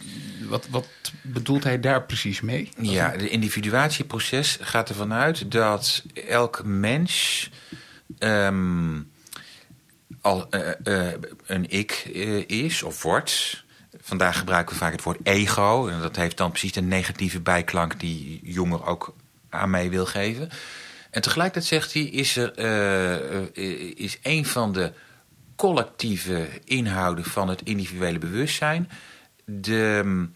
wat, wat bedoelt hij daar precies mee? Ja, de individuatieproces gaat ervan uit dat elk mens um, al uh, uh, een ik uh, is of wordt. Vandaag gebruiken we vaak het woord ego. En dat heeft dan precies de negatieve bijklank die Jonger ook aan mij wil geven. En tegelijkertijd zegt hij, is er is een van de collectieve inhouden van het individuele bewustzijn. De,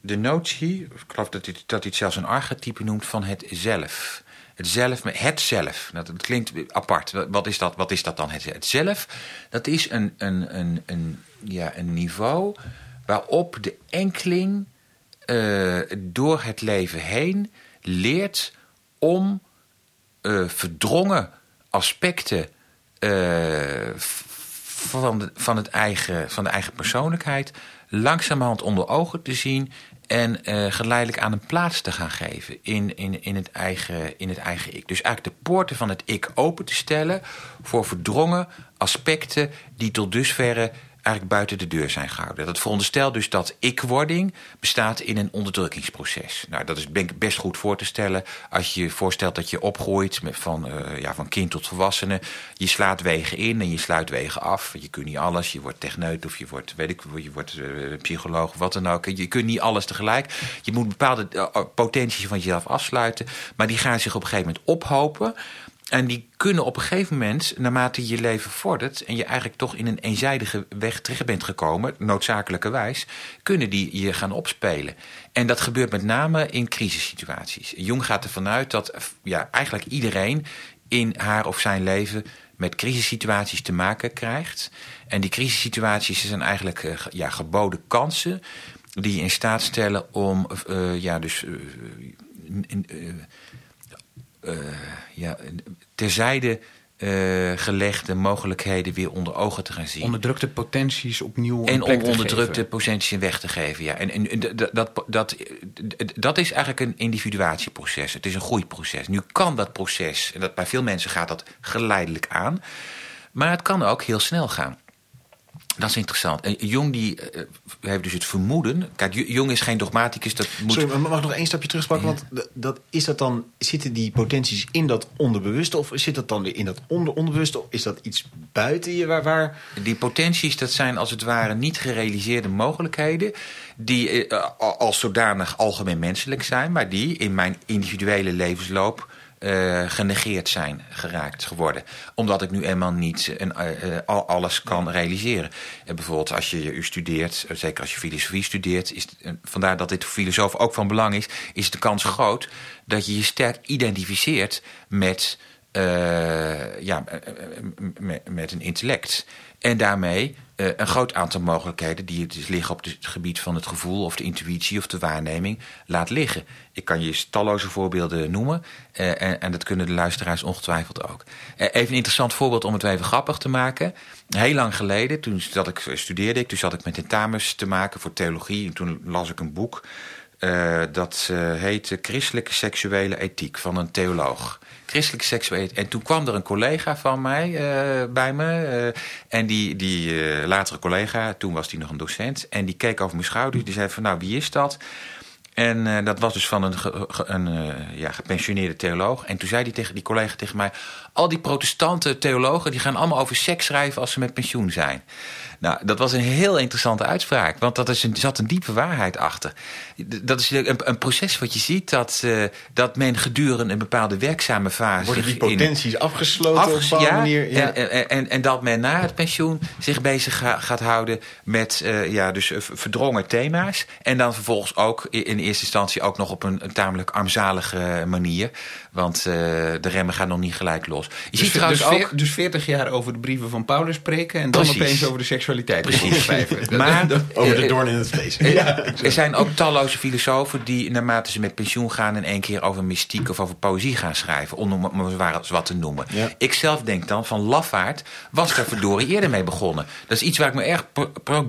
de notie, ik geloof dat hij, dat hij het zelfs een archetype noemt, van het zelf. Het zelf, het zelf. Dat, klinkt apart. Wat is dat, wat is dat dan? Het, zelf, dat is een, een, een, een, ja, een niveau waarop de enkeling uh, door het leven heen leert om uh, verdrongen aspecten uh, van, de, van, het eigen, van de eigen persoonlijkheid langzamerhand onder ogen te zien en uh, geleidelijk aan een plaats te gaan geven in, in, in, het eigen, in het eigen ik. Dus eigenlijk de poorten van het ik open te stellen voor verdrongen aspecten die tot dusverre eigenlijk buiten de deur zijn gehouden. Dat veronderstelt dus dat ikwording bestaat in een onderdrukkingsproces. Nou, dat is best goed voor te stellen als je je voorstelt dat je opgroeit met van, uh, ja, van kind tot volwassene. Je slaat wegen in en je sluit wegen af. Je kunt niet alles. Je wordt techneut of je wordt, weet ik, je wordt uh, psycholoog of wat dan ook. Je kunt niet alles tegelijk. Je moet bepaalde uh, potenties van jezelf afsluiten. Maar die gaan zich op een gegeven moment ophopen. En die kunnen op een gegeven moment, naarmate je leven vordert... en je eigenlijk toch in een eenzijdige weg terecht bent gekomen... noodzakelijkerwijs, kunnen die je gaan opspelen. En dat gebeurt met name in crisissituaties. Jung gaat ervan uit dat ja, eigenlijk iedereen in haar of zijn leven... met crisissituaties te maken krijgt. En die crisissituaties zijn eigenlijk uh, ja, geboden kansen... die je in staat stellen om uh, ja, dus, ja, terzijde uh, gelegde mogelijkheden weer onder ogen te gaan zien. Onderdrukte potenties opnieuw En om onderdrukte potenties weg te geven, ja. En, en dat, dat, dat, dat is eigenlijk een individuatieproces. Het is een groeiproces. Nu kan dat proces, en dat bij veel mensen gaat dat geleidelijk aan... maar het kan ook heel snel gaan. Dat is interessant. Jong die uh, heeft dus het vermoeden. Kijk, Jong is geen dogmaticus. Dat moet... Sorry, maar mag ik nog één stapje terugpakken? Ja. Want dat, is dat dan, zitten die potenties in dat onderbewuste? Of zit dat dan in dat onder onderbewuste? Of is dat iets buiten je? Waar, waar... Die potenties, dat zijn als het ware niet gerealiseerde mogelijkheden. Die uh, als zodanig algemeen menselijk zijn. Maar die in mijn individuele levensloop uh, genegeerd zijn geraakt geworden. Omdat ik nu eenmaal niet uh, uh, alles kan realiseren. bijvoorbeeld als je u studeert, zeker als je filosofie studeert... Is, vandaar dat dit voor filosofen ook van belang is... is de kans groot dat je je sterk identificeert met, ja, met een intellect. En daarmee uh, een groot aantal mogelijkheden die dus liggen op het gebied van het gevoel of de intuïtie of de waarneming laat liggen. Ik kan je talloze voorbeelden noemen uh, en, en, dat kunnen de luisteraars ongetwijfeld ook. Uh, even een interessant voorbeeld om het even grappig te maken. Heel lang geleden, toen dat ik studeerde ik, toen zat ik met tentamens te maken voor theologie en toen las ik een boek. Dat heette Christelijke Seksuele Ethiek van een theoloog christelijke seksualiteit. En toen kwam er een collega van mij uh, bij me. Uh, en die, die uh, latere collega, toen was hij nog een docent. En die keek over mijn schouder. Die zei van, nou, wie is dat? En dat was dus van een, een ja, gepensioneerde theoloog. En toen zei die, tegen, die collega tegen mij... al die protestante theologen die gaan allemaal over seks schrijven als ze met pensioen zijn. Nou, dat was een heel interessante uitspraak. Want dat is een, er zat een diepe waarheid achter. Dat is een, een proces wat je ziet dat, uh, dat men gedurende een bepaalde werkzame fase... Worden die potenties in, afgesloten afges, op een ja, manier? Ja. En, en, en, en, dat men na het pensioen zich bezig ga, gaat houden met uh, ja, dus verdrongen thema's. En dan vervolgens ook in eerste instantie ook nog op een, een tamelijk armzalige manier. Want uh, de remmen gaan nog niet gelijk los. Je dus, ziet trouwens dus, ook... dus 40 jaar over de brieven van Paulus spreken... en dan Precies. opeens over de seksualiteit Precies. Maar, over de doorn in het vlees. ja, er zijn ook talloze filosofen die naarmate ze met pensioen gaan... in één keer over mystiek of over poëzie gaan schrijven. Om maar eens wat te noemen. Ja. Ik zelf denk dan van lafaard was daar verdorie eerder mee begonnen. Dat is iets waar ik me erg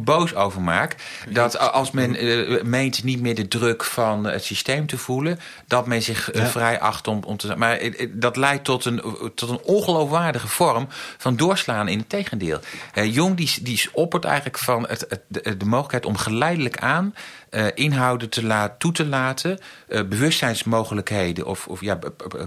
boos over maak. Dat als men uh, meent niet meer de druk van het systeem te voelen... dat men zich uh, ja. vrij acht om, Maar uh, dat leidt tot een, tot een ongeloofwaardige vorm van doorslaan in het tegendeel. Jong die, die oppert eigenlijk van het, het, de, mogelijkheid om geleidelijk aan uh, inhouden te laat, toe te laten, uh, bewustzijnsmogelijkheden of, of ja,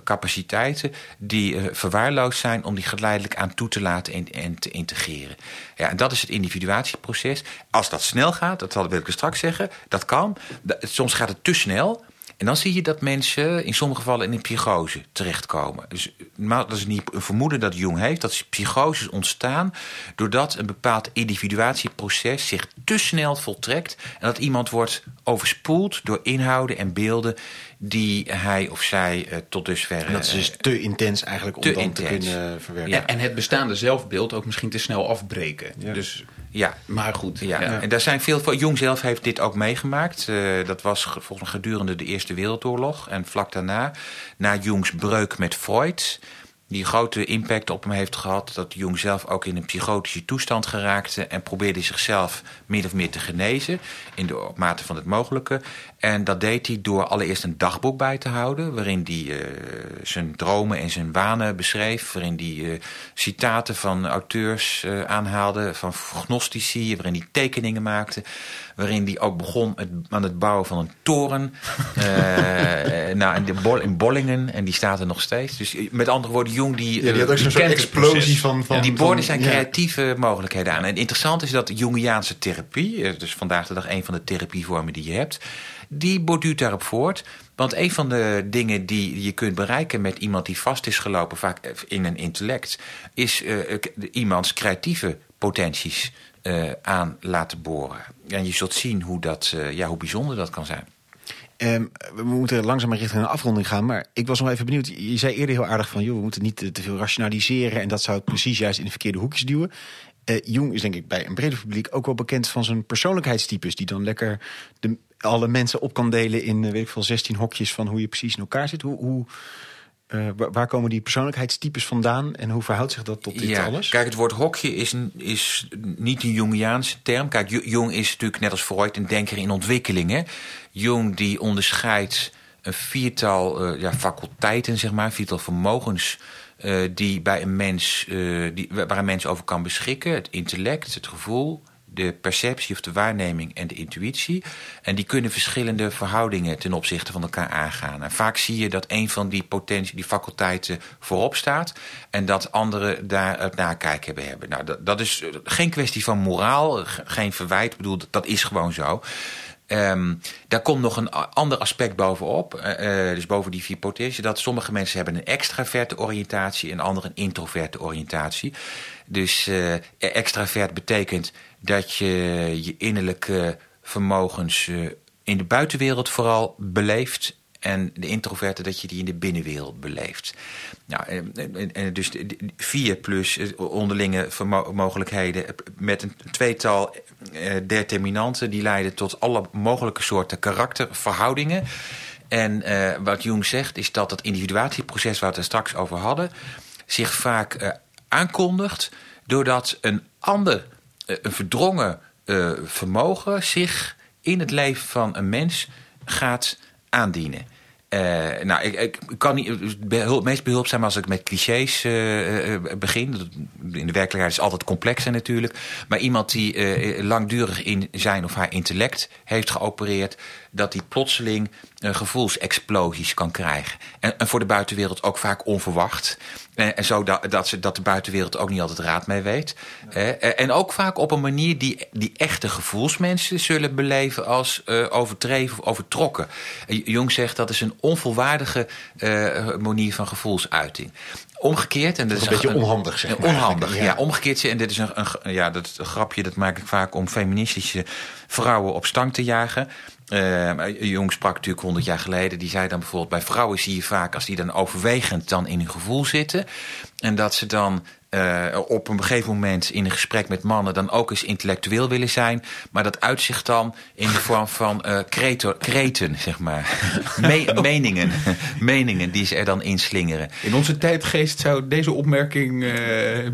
capaciteiten die uh, verwaarloosd zijn, om die geleidelijk aan toe te laten en, en te integreren. Ja, en dat is het individuatieproces. Als dat snel gaat, dat wil ik straks zeggen, dat kan. Soms gaat het te snel. En dan zie je dat mensen in sommige gevallen in een psychose terechtkomen. Dus maar dat is niet een vermoeden dat Jung heeft, dat psychoses ontstaan doordat een bepaald individuatieproces zich te snel voltrekt en dat iemand wordt overspoeld door inhouden en beelden die hij of zij uh, tot dusver... En dat is dus te intens eigenlijk om te dan intens. te kunnen verwerken. En, en het bestaande zelfbeeld ook misschien te snel afbreken. Ja. Dus, Ja, maar goed. Ja, en daar zijn veel van. Jong zelf heeft dit ook meegemaakt. Eh, dat was ge- volgens gedurende de Eerste Wereldoorlog. En vlak daarna, na Jungs breuk met Freud, die grote impact op hem heeft gehad. Dat Jung zelf ook in een psychotische toestand geraakte. En probeerde zichzelf min of meer te genezen. In de mate van het mogelijke. En dat deed hij door allereerst een dagboek bij te houden. Waarin hij eh, zijn dromen en zijn wanen beschreef. Waarin hij eh, citaten van auteurs eh, aanhaalde. Van gnostici. Waarin hij tekeningen maakte. Waarin hij ook begon aan het bouwen van een toren. Nou, in, de in Bollingen. En die staat er nog steeds. Dus met andere woorden, Die... Ja, die had ook eh, zo'n explosie van... van die borden zijn ja. creatieve mogelijkheden aan. En interessant is dat Jungiaanse therapie, eh, dus vandaag de dag een van de therapievormen die je hebt, die borduurt daarop voort. Want een van de dingen die je kunt bereiken met iemand die vast is gelopen, vaak in een intellect, is eh, iemands creatieve potenties aan laten boren. En je zult zien hoe, dat, ja, hoe bijzonder dat kan zijn. Ehm, we moeten langzaam richting een afronding gaan. Maar ik was nog even benieuwd. Je zei eerder heel aardig van... joh, we moeten niet te, veel rationaliseren... en dat zou het precies juist in de verkeerde hoekjes duwen. Eh, Jung is denk ik bij een breder publiek ook wel bekend van zijn persoonlijkheidstypes... die dan lekker de, alle mensen op kan delen in, eh, weet ik veel, 16 hokjes... van hoe je precies in elkaar zit. Hoe, hoe, eh, waar, komen die persoonlijkheidstypes vandaan... en hoe verhoudt zich dat tot dit ja, alles? Kijk, het woord hokje is, is niet een Jungiaanse term. Kijk, Ju- Jung is natuurlijk net als Freud een denker in ontwikkeling. Hè? Jung die onderscheidt een viertal eh, ja, faculteiten, zeg maar, viertal vermogens... eh, die bij een mens, die, waar een mens over kan beschikken. Het intellect, het gevoel, de perceptie of de waarneming en de intuïtie. En die kunnen verschillende verhoudingen ten opzichte van elkaar aangaan. En vaak zie je dat een van die potentie, die faculteiten voorop staat. En dat anderen daar het nakijken bij hebben. Nou, dat, dat is geen kwestie van moraal, ge- geen verwijt. Ik bedoel, dat, is gewoon zo. Ehm, daar komt nog een ander aspect bovenop. eh, eh, dus boven die potenties. Dat sommige mensen hebben een extraverte oriëntatie en anderen een introverte oriëntatie. Dus eh, extravert betekent dat je je innerlijke vermogens eh, in de buitenwereld vooral beleeft. En de introverte dat je die in de binnenwereld beleeft. Nou, en, dus vier plus eh, onderlinge mogelijkheden met een tweetal eh, determinanten die leiden tot alle mogelijke soorten karakterverhoudingen. En eh, wat Jung zegt is dat het individuatieproces waar we het straks over hadden zich vaak eh, aankondigt doordat een ander, eh, een verdrongen eh, vermogen zich in het leven van een mens gaat aandienen. Eh, nou, ik, ik kan niet, het behul- meest behulpzaam als ik met clichés eh, eh, begin. In de werkelijkheid is het altijd complexer natuurlijk. Maar iemand die eh, langdurig in zijn of haar intellect heeft geopereerd, dat die plotseling eh, gevoelsexplosies kan krijgen. En, en voor de buitenwereld ook vaak onverwacht. En, en zo dat, dat, ze, dat de buitenwereld ook niet altijd raad mee weet. Eh, en ook vaak op een manier die, die echte gevoelsmensen zullen beleven als eh, overdreven of overtrokken. Eh, Jung zegt dat is een onvolwaardige eh, manier van gevoelsuiting. Omgekeerd, en dat is een beetje onhandig, zeg eh, maar, Onhandig, ja. ja. Omgekeerd, en dit is een, een, ja, dat is een grapje, dat maak ik vaak om feministische vrouwen op stang te jagen. Maar Jong sprak natuurlijk honderd jaar geleden. Die zei dan bijvoorbeeld: bij vrouwen zie je vaak als die dan overwegend dan in hun gevoel zitten. En dat ze dan eh, op een gegeven moment in een gesprek met mannen dan ook eens intellectueel willen zijn. Maar dat uitzicht dan in de vorm van eh kreten, zeg maar. Me- meningen. meningen die ze er dan inslingeren. In onze tijdgeest zou deze opmerking eh,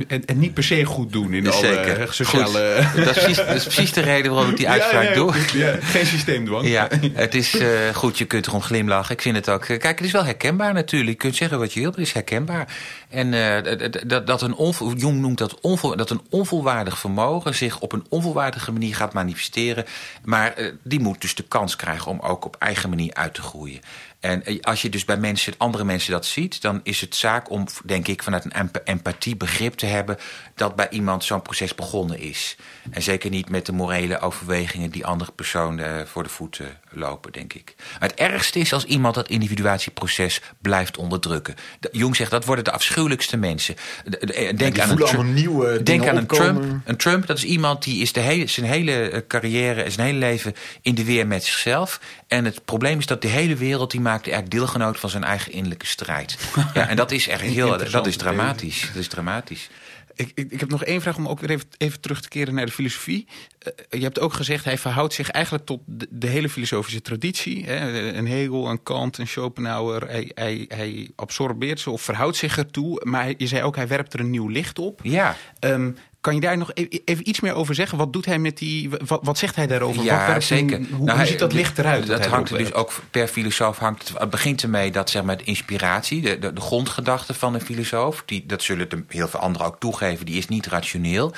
het, het niet per se goed doen in alle Zeker. eh, sociale... Goed. Dat, is precies, dat is precies de reden waarom ik die uitspraak ja, ja, doe. goed, ja, geen systeemdwang. Ja, het is goed, je kunt erom glimlachen. Ik vind het ook. Kijk, het is wel herkenbaar natuurlijk. Je kunt zeggen wat je wilt, maar het is herkenbaar. En dat- dat, dat een Jung noemt dat, dat een onvolwaardig vermogen zich op een onvolwaardige manier gaat manifesteren. Maar eh, die moet dus de kans krijgen om ook op eigen manier uit te groeien. En eh, als je dus bij mensen, andere mensen dat ziet, dan is het zaak om, denk ik, vanuit een emp- empathie begrip te hebben dat bij iemand zo'n proces begonnen is. En zeker niet met de morele overwegingen die andere personen eh, voor de voeten lopen, denk ik. Maar het ergste is als iemand dat individuatieproces blijft onderdrukken. De- Jung zegt dat worden de afschuwelijkste mensen. De- de- eh, Denk aan een, voelen Tru- allemaal nieuwe denk aan een. Trump. Een Trump, dat is iemand die is de hele, zijn hele eh, carrière, en zijn hele leven in de weer met zichzelf. En het probleem is dat de hele wereld die maakt eigenlijk deelgenoot van zijn eigen innerlijke strijd. Ja, en dat is echt heel, dat is dramatisch. Dat is dramatisch. Ik, ik, ik heb nog één vraag om ook weer even, even terug te keren naar de filosofie. Eh, je hebt ook gezegd, hij verhoudt zich eigenlijk tot de, de hele filosofische traditie. Hè? Een Hegel, een Kant, een Schopenhauer. Hij, hij, hij absorbeert ze of verhoudt zich ertoe. Maar je zei ook, hij werpt er een nieuw licht op. Ja, Ehm, kan je daar nog e- even iets meer over zeggen? Wat doet hij met die. Wat, wat zegt hij daarover? wat Ja, werpt zeker. een- hoe, Nou, hoe ziet dat licht eruit? Dat hangt er dus ook per filosoof hangt het, begint ermee dat zeg maar de inspiratie, de, de, de grondgedachte van een filosoof, die, dat zullen de, heel veel anderen ook toegeven, die is niet rationeel.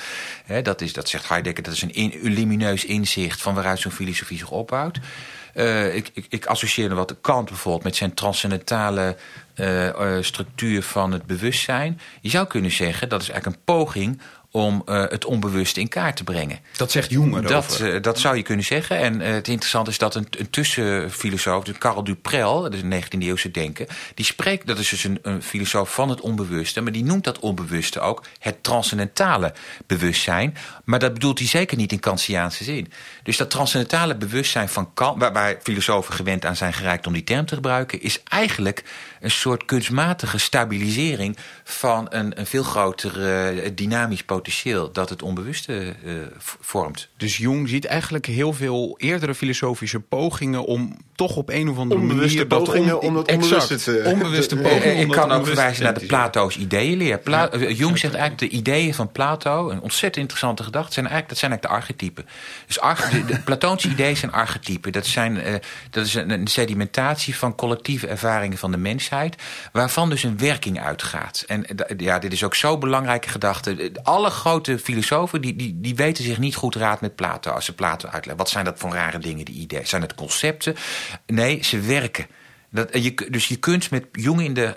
Dat, is, dat zegt Heidegger, dat is een, in, een lumineus inzicht van waaruit zo'n filosofie zich opbouwt. Eh, ik, ik, ik associeer wat Kant bijvoorbeeld met zijn transcendentale eh, eh, structuur van het bewustzijn. Je zou kunnen zeggen dat is eigenlijk een poging om eh, het onbewuste in kaart te brengen. Dat zegt Jung erover. Dat, eh, dat zou je kunnen zeggen. En eh, het interessante is dat een, een tussenfilosoof, dus Karl Duprel, dat is een 19e eeuwse denker, die spreekt, dat is dus een, een filosoof van het onbewuste, maar die noemt dat onbewuste ook het transcendentale bewustzijn. Maar dat bedoelt hij zeker niet in Kantiaanse zin. Dus dat transcendentale bewustzijn van Kant, waar, waar filosofen gewend aan zijn gereikt om die term te gebruiken, is eigenlijk een soort kunstmatige stabilisering van een, een veel groter eh, dynamisch potentieel dat het onbewuste eh, vormt. Dus Jung ziet eigenlijk heel veel eerdere filosofische pogingen om toch op een of andere Onbewuste manier... dat pogingen om dat Exact, onbewuste te- Onbewuste te- pogingen. Eh, ik kan ook verwijzen naar de Plato's ideeënleer. Pla Jung zegt eigenlijk de ideeën van Plato, een ontzettend interessante gedachte, zijn eigenlijk, dat zijn eigenlijk de archetypen. Dus arch- de, de Platoonse ideeën zijn archetypen. Dat, zijn, eh, dat is een, een sedimentatie van collectieve ervaringen van de waarvan dus een werking uitgaat. En eh, ja, dit is ook zo'n belangrijke gedachte. Alle grote filosofen die, die, die weten zich niet goed raad met Plato als ze Plato uitleggen. Wat zijn dat voor rare dingen, die ideeën? Zijn het concepten? Nee, ze werken. Dat, en je, dus je kunt met Jung in, de,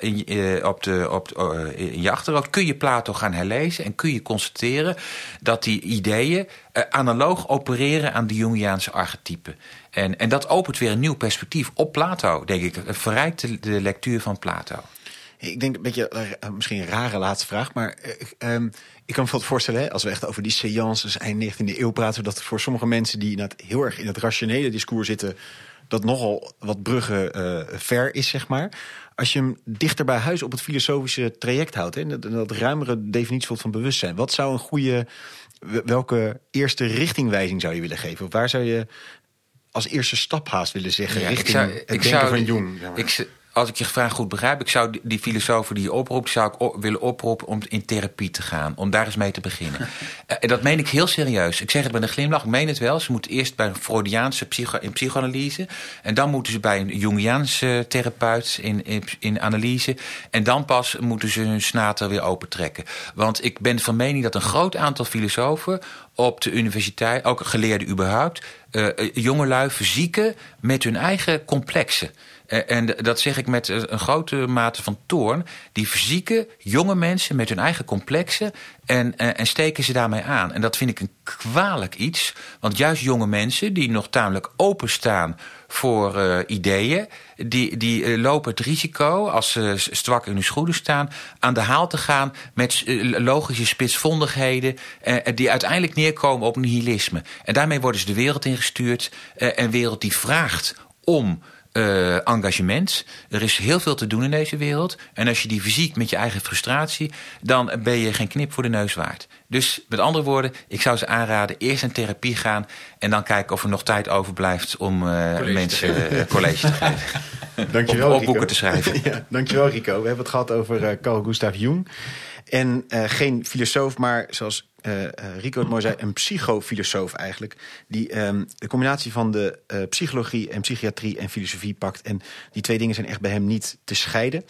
eh, op de, op, eh, in je achterhoofd... kun je Plato gaan herlezen en kun je constateren... dat die ideeën eh, analoog opereren aan de Jungiaanse archetypen. En, en dat opent weer een nieuw perspectief op Plato, denk ik. Het verrijkt de, lectuur van Plato. Ik denk een beetje, eh, misschien een rare laatste vraag, maar eh, ik, ehm, ik kan me voorstellen, als we echt over die seances eind 19e eeuw praten, dat voor sommige mensen die heel erg in het rationele discours zitten, dat nogal wat bruggen eh, ver is, zeg maar. Als je hem dichter bij huis op het filosofische traject houdt, hè, en dat, dat ruimere definitie van bewustzijn, wat zou een goede, welke eerste richtingwijzing zou je willen geven? Of waar zou je als eerste stap haast willen zeggen Ja, richting het denken zou- van Jung? maar? ik als ik je vraag goed begrijp, ik zou die, die filosofen die je oproept, zou ik op- willen oproepen om in therapie te gaan. Om daar eens mee te beginnen. Eh, En dat meen ik heel serieus. Ik zeg het met een glimlach, ik meen het wel. Ze moeten eerst bij een Freudiaanse psycho in psychoanalyse. En dan moeten ze bij een Jungiaanse therapeut in, in, in analyse. En dan pas moeten ze hun snater weer opentrekken. Want ik ben van mening dat een groot aantal filosofen op de universiteit, ook geleerden überhaupt, eh, jongelui verzieken met hun eigen complexen. Eh, En dat zeg ik met eh, een grote mate van toorn. Die verzieken jonge mensen met hun eigen complexen en, eh, en steken ze daarmee aan. En dat vind ik een kwalijk iets. Want juist jonge mensen die nog tamelijk openstaan voor ideeën... die, die lopen het risico, als ze strak in hun schoenen staan... aan de haal te gaan met logische spitsvondigheden... die uiteindelijk neerkomen op nihilisme. En daarmee worden ze de wereld ingestuurd. een wereld die vraagt om eh, engagement. Er is heel veel te doen in deze wereld. En als je die verziekt met je eigen frustratie, dan ben je geen knip voor de neus waard. Dus met andere woorden, ik zou ze aanraden: eerst in therapie gaan. En dan kijken of er nog tijd overblijft om eh, mensen eh, college te geven. Dankjewel, boeken te schrijven. ja, dankjewel, Rico. We hebben het gehad over Carl Gustav Jung. En eh, geen filosoof, maar zoals eh, eh, Rico het mooi zei, een psychofilosoof eigenlijk. Die ehm, de combinatie van de eh, psychologie en psychiatrie en filosofie pakt. En die twee dingen zijn echt bij hem niet te scheiden.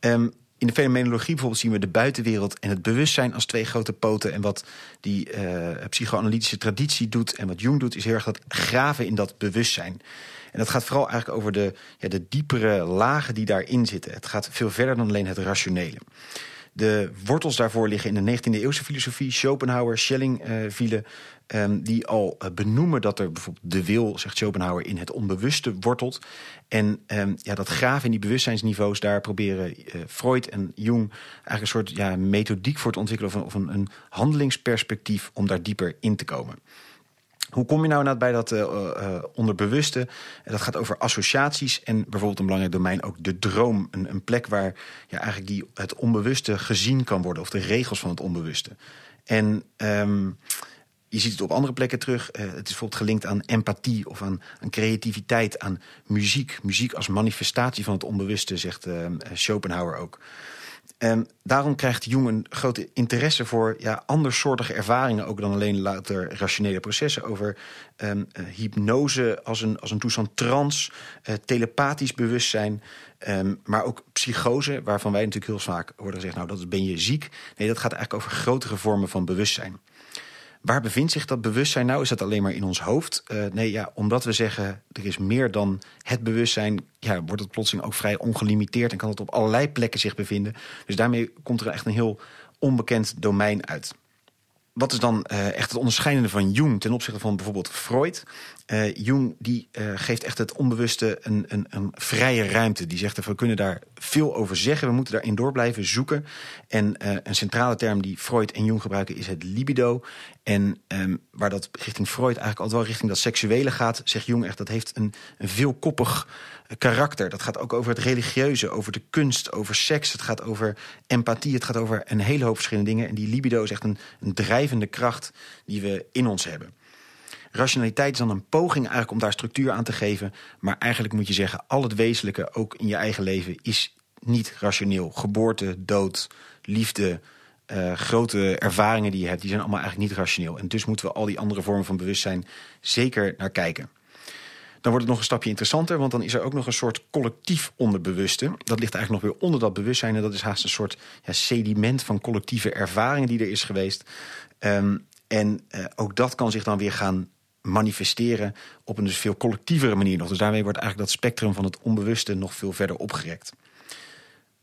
Ehm, in de fenomenologie bijvoorbeeld zien we de buitenwereld en het bewustzijn als twee grote poten. En wat die psychoanalytische traditie doet en wat Jung doet, is heel erg dat graven in dat bewustzijn. En dat gaat vooral eigenlijk over de, ja, de diepere lagen die daarin zitten. Het gaat veel verder dan alleen het rationele. De wortels daarvoor liggen in de 19e eeuwse filosofie. Schopenhauer, Schelling uh, vielen, um, die al uh, benoemen dat er bijvoorbeeld de wil, zegt Schopenhauer, in het onbewuste wortelt. En um, ja, dat graven in die bewustzijnsniveaus, daar proberen uh, Freud en Jung eigenlijk een soort ja, methodiek voor te ontwikkelen... of, een handelingsperspectief om daar dieper in te komen. Hoe kom je nou bij dat uh, uh, onderbewuste? Dat gaat over associaties en bijvoorbeeld een belangrijk domein ook de droom. Een, een plek waar ja, eigenlijk die, het onbewuste gezien kan worden, of de regels van het onbewuste. En um, je ziet het op andere plekken terug. Het is bijvoorbeeld gelinkt aan empathie of aan, aan, creativiteit, aan muziek. Muziek als manifestatie van het onbewuste, zegt Schopenhauer ook. En daarom krijgt Jung een grote interesse voor ja, andersoortige ervaringen... ook dan alleen later rationele processen... over um, hypnose als een, als een toestand trance, uh, telepathisch bewustzijn... Um, maar ook psychose, waarvan wij natuurlijk heel vaak worden gezegd... nou, dat ben je ziek. Nee, dat gaat eigenlijk over grotere vormen van bewustzijn. Waar bevindt zich dat bewustzijn nou? Is dat alleen maar in ons hoofd? Uh, nee, ja, omdat we zeggen er is meer dan het bewustzijn, ja, wordt het plotseling ook vrij ongelimiteerd en kan het op allerlei plekken zich bevinden. Dus daarmee komt er echt een heel onbekend domein uit wat is dan uh, echt het onderscheidende van Jung ten opzichte van bijvoorbeeld Freud? Uh, Jung die geeft echt het onbewuste een, een, een vrije ruimte. Die zegt we kunnen daar veel over zeggen. We moeten daarin door blijven zoeken. En een centrale term die Freud en Jung gebruiken is het libido. En um, waar dat richting Freud eigenlijk altijd wel richting dat seksuele gaat, zegt Jung echt dat heeft een, veelkoppig karakter. Dat gaat ook over het religieuze, over de kunst, over seks. Het gaat over empathie, het gaat over een hele hoop verschillende dingen. En die libido is echt een drijvende kracht die we in ons hebben. Rationaliteit is dan een poging eigenlijk om daar structuur aan te geven. Maar eigenlijk moet je zeggen, al het wezenlijke, ook in je eigen leven, is niet rationeel. Geboorte, dood, liefde, uh, grote ervaringen die je hebt, die zijn allemaal eigenlijk niet rationeel. En dus moeten we al die andere vormen van bewustzijn zeker naar kijken. Dan wordt het nog een stapje interessanter, want dan is er ook nog een soort collectief onderbewuste. Dat ligt eigenlijk nog weer onder dat bewustzijn. En dat is haast een soort ja, sediment van collectieve ervaringen die er is geweest. Um, en uh, ook dat kan zich dan weer gaan manifesteren op een dus veel collectievere manier nog. Dus daarmee wordt eigenlijk dat spectrum van het onbewuste nog veel verder opgerekt.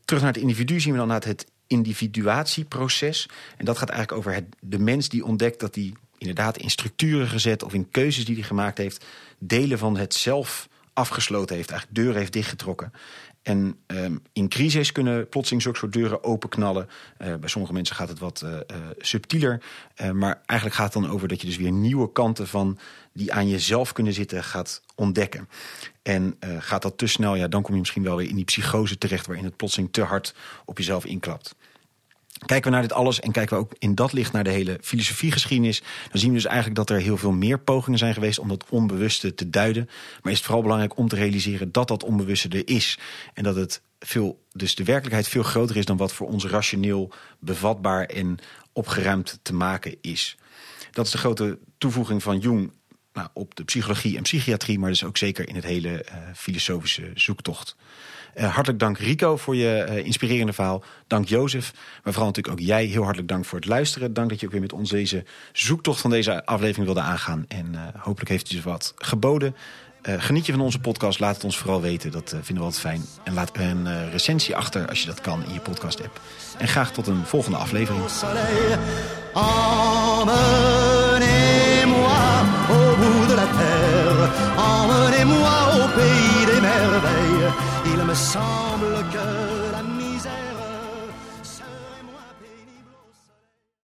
Terug naar het individu zien we dan het individuatieproces. En dat gaat eigenlijk over het, de mens die ontdekt dat hij inderdaad in structuren gezet of in keuzes die hij gemaakt heeft, delen van het zelf afgesloten heeft, eigenlijk deuren heeft dichtgetrokken. En um, in crisis kunnen plotseling zulke soort deuren openknallen. Uh, bij sommige mensen gaat het wat uh, subtieler. maar eigenlijk gaat het dan over dat je dus weer nieuwe kanten van die aan jezelf kunnen zitten gaat ontdekken. En gaat dat te snel, ja, dan kom je misschien wel weer in die psychose terecht waarin het plotseling te hard op jezelf inklapt. Kijken we naar dit alles en kijken we ook in dat licht naar de hele filosofiegeschiedenis, dan zien we dus eigenlijk dat er heel veel meer pogingen zijn geweest om dat onbewuste te duiden. Maar is het vooral belangrijk om te realiseren dat dat onbewuste er is. En dat het veel, dus de werkelijkheid veel groter is dan wat voor ons rationeel bevatbaar en opgeruimd te maken is. Dat is de grote toevoeging van Jung nou, op de psychologie en psychiatrie, maar dus ook zeker in het hele uh, filosofische zoektocht. Uh, hartelijk dank Rico voor je uh, inspirerende verhaal. Dank Jozef. Maar vooral natuurlijk ook jij heel hartelijk dank voor het luisteren. Dank dat je ook weer met ons deze zoektocht van deze aflevering wilde aangaan. En uh, hopelijk heeft u dus wat geboden. geniet je van onze podcast? Laat het ons vooral weten. Dat vinden we altijd fijn. En laat een recensie achter als je dat kan in je podcast app. En graag tot een volgende aflevering. Emmenez-moi au bout de la terre, emmenez-moi au pays me semble que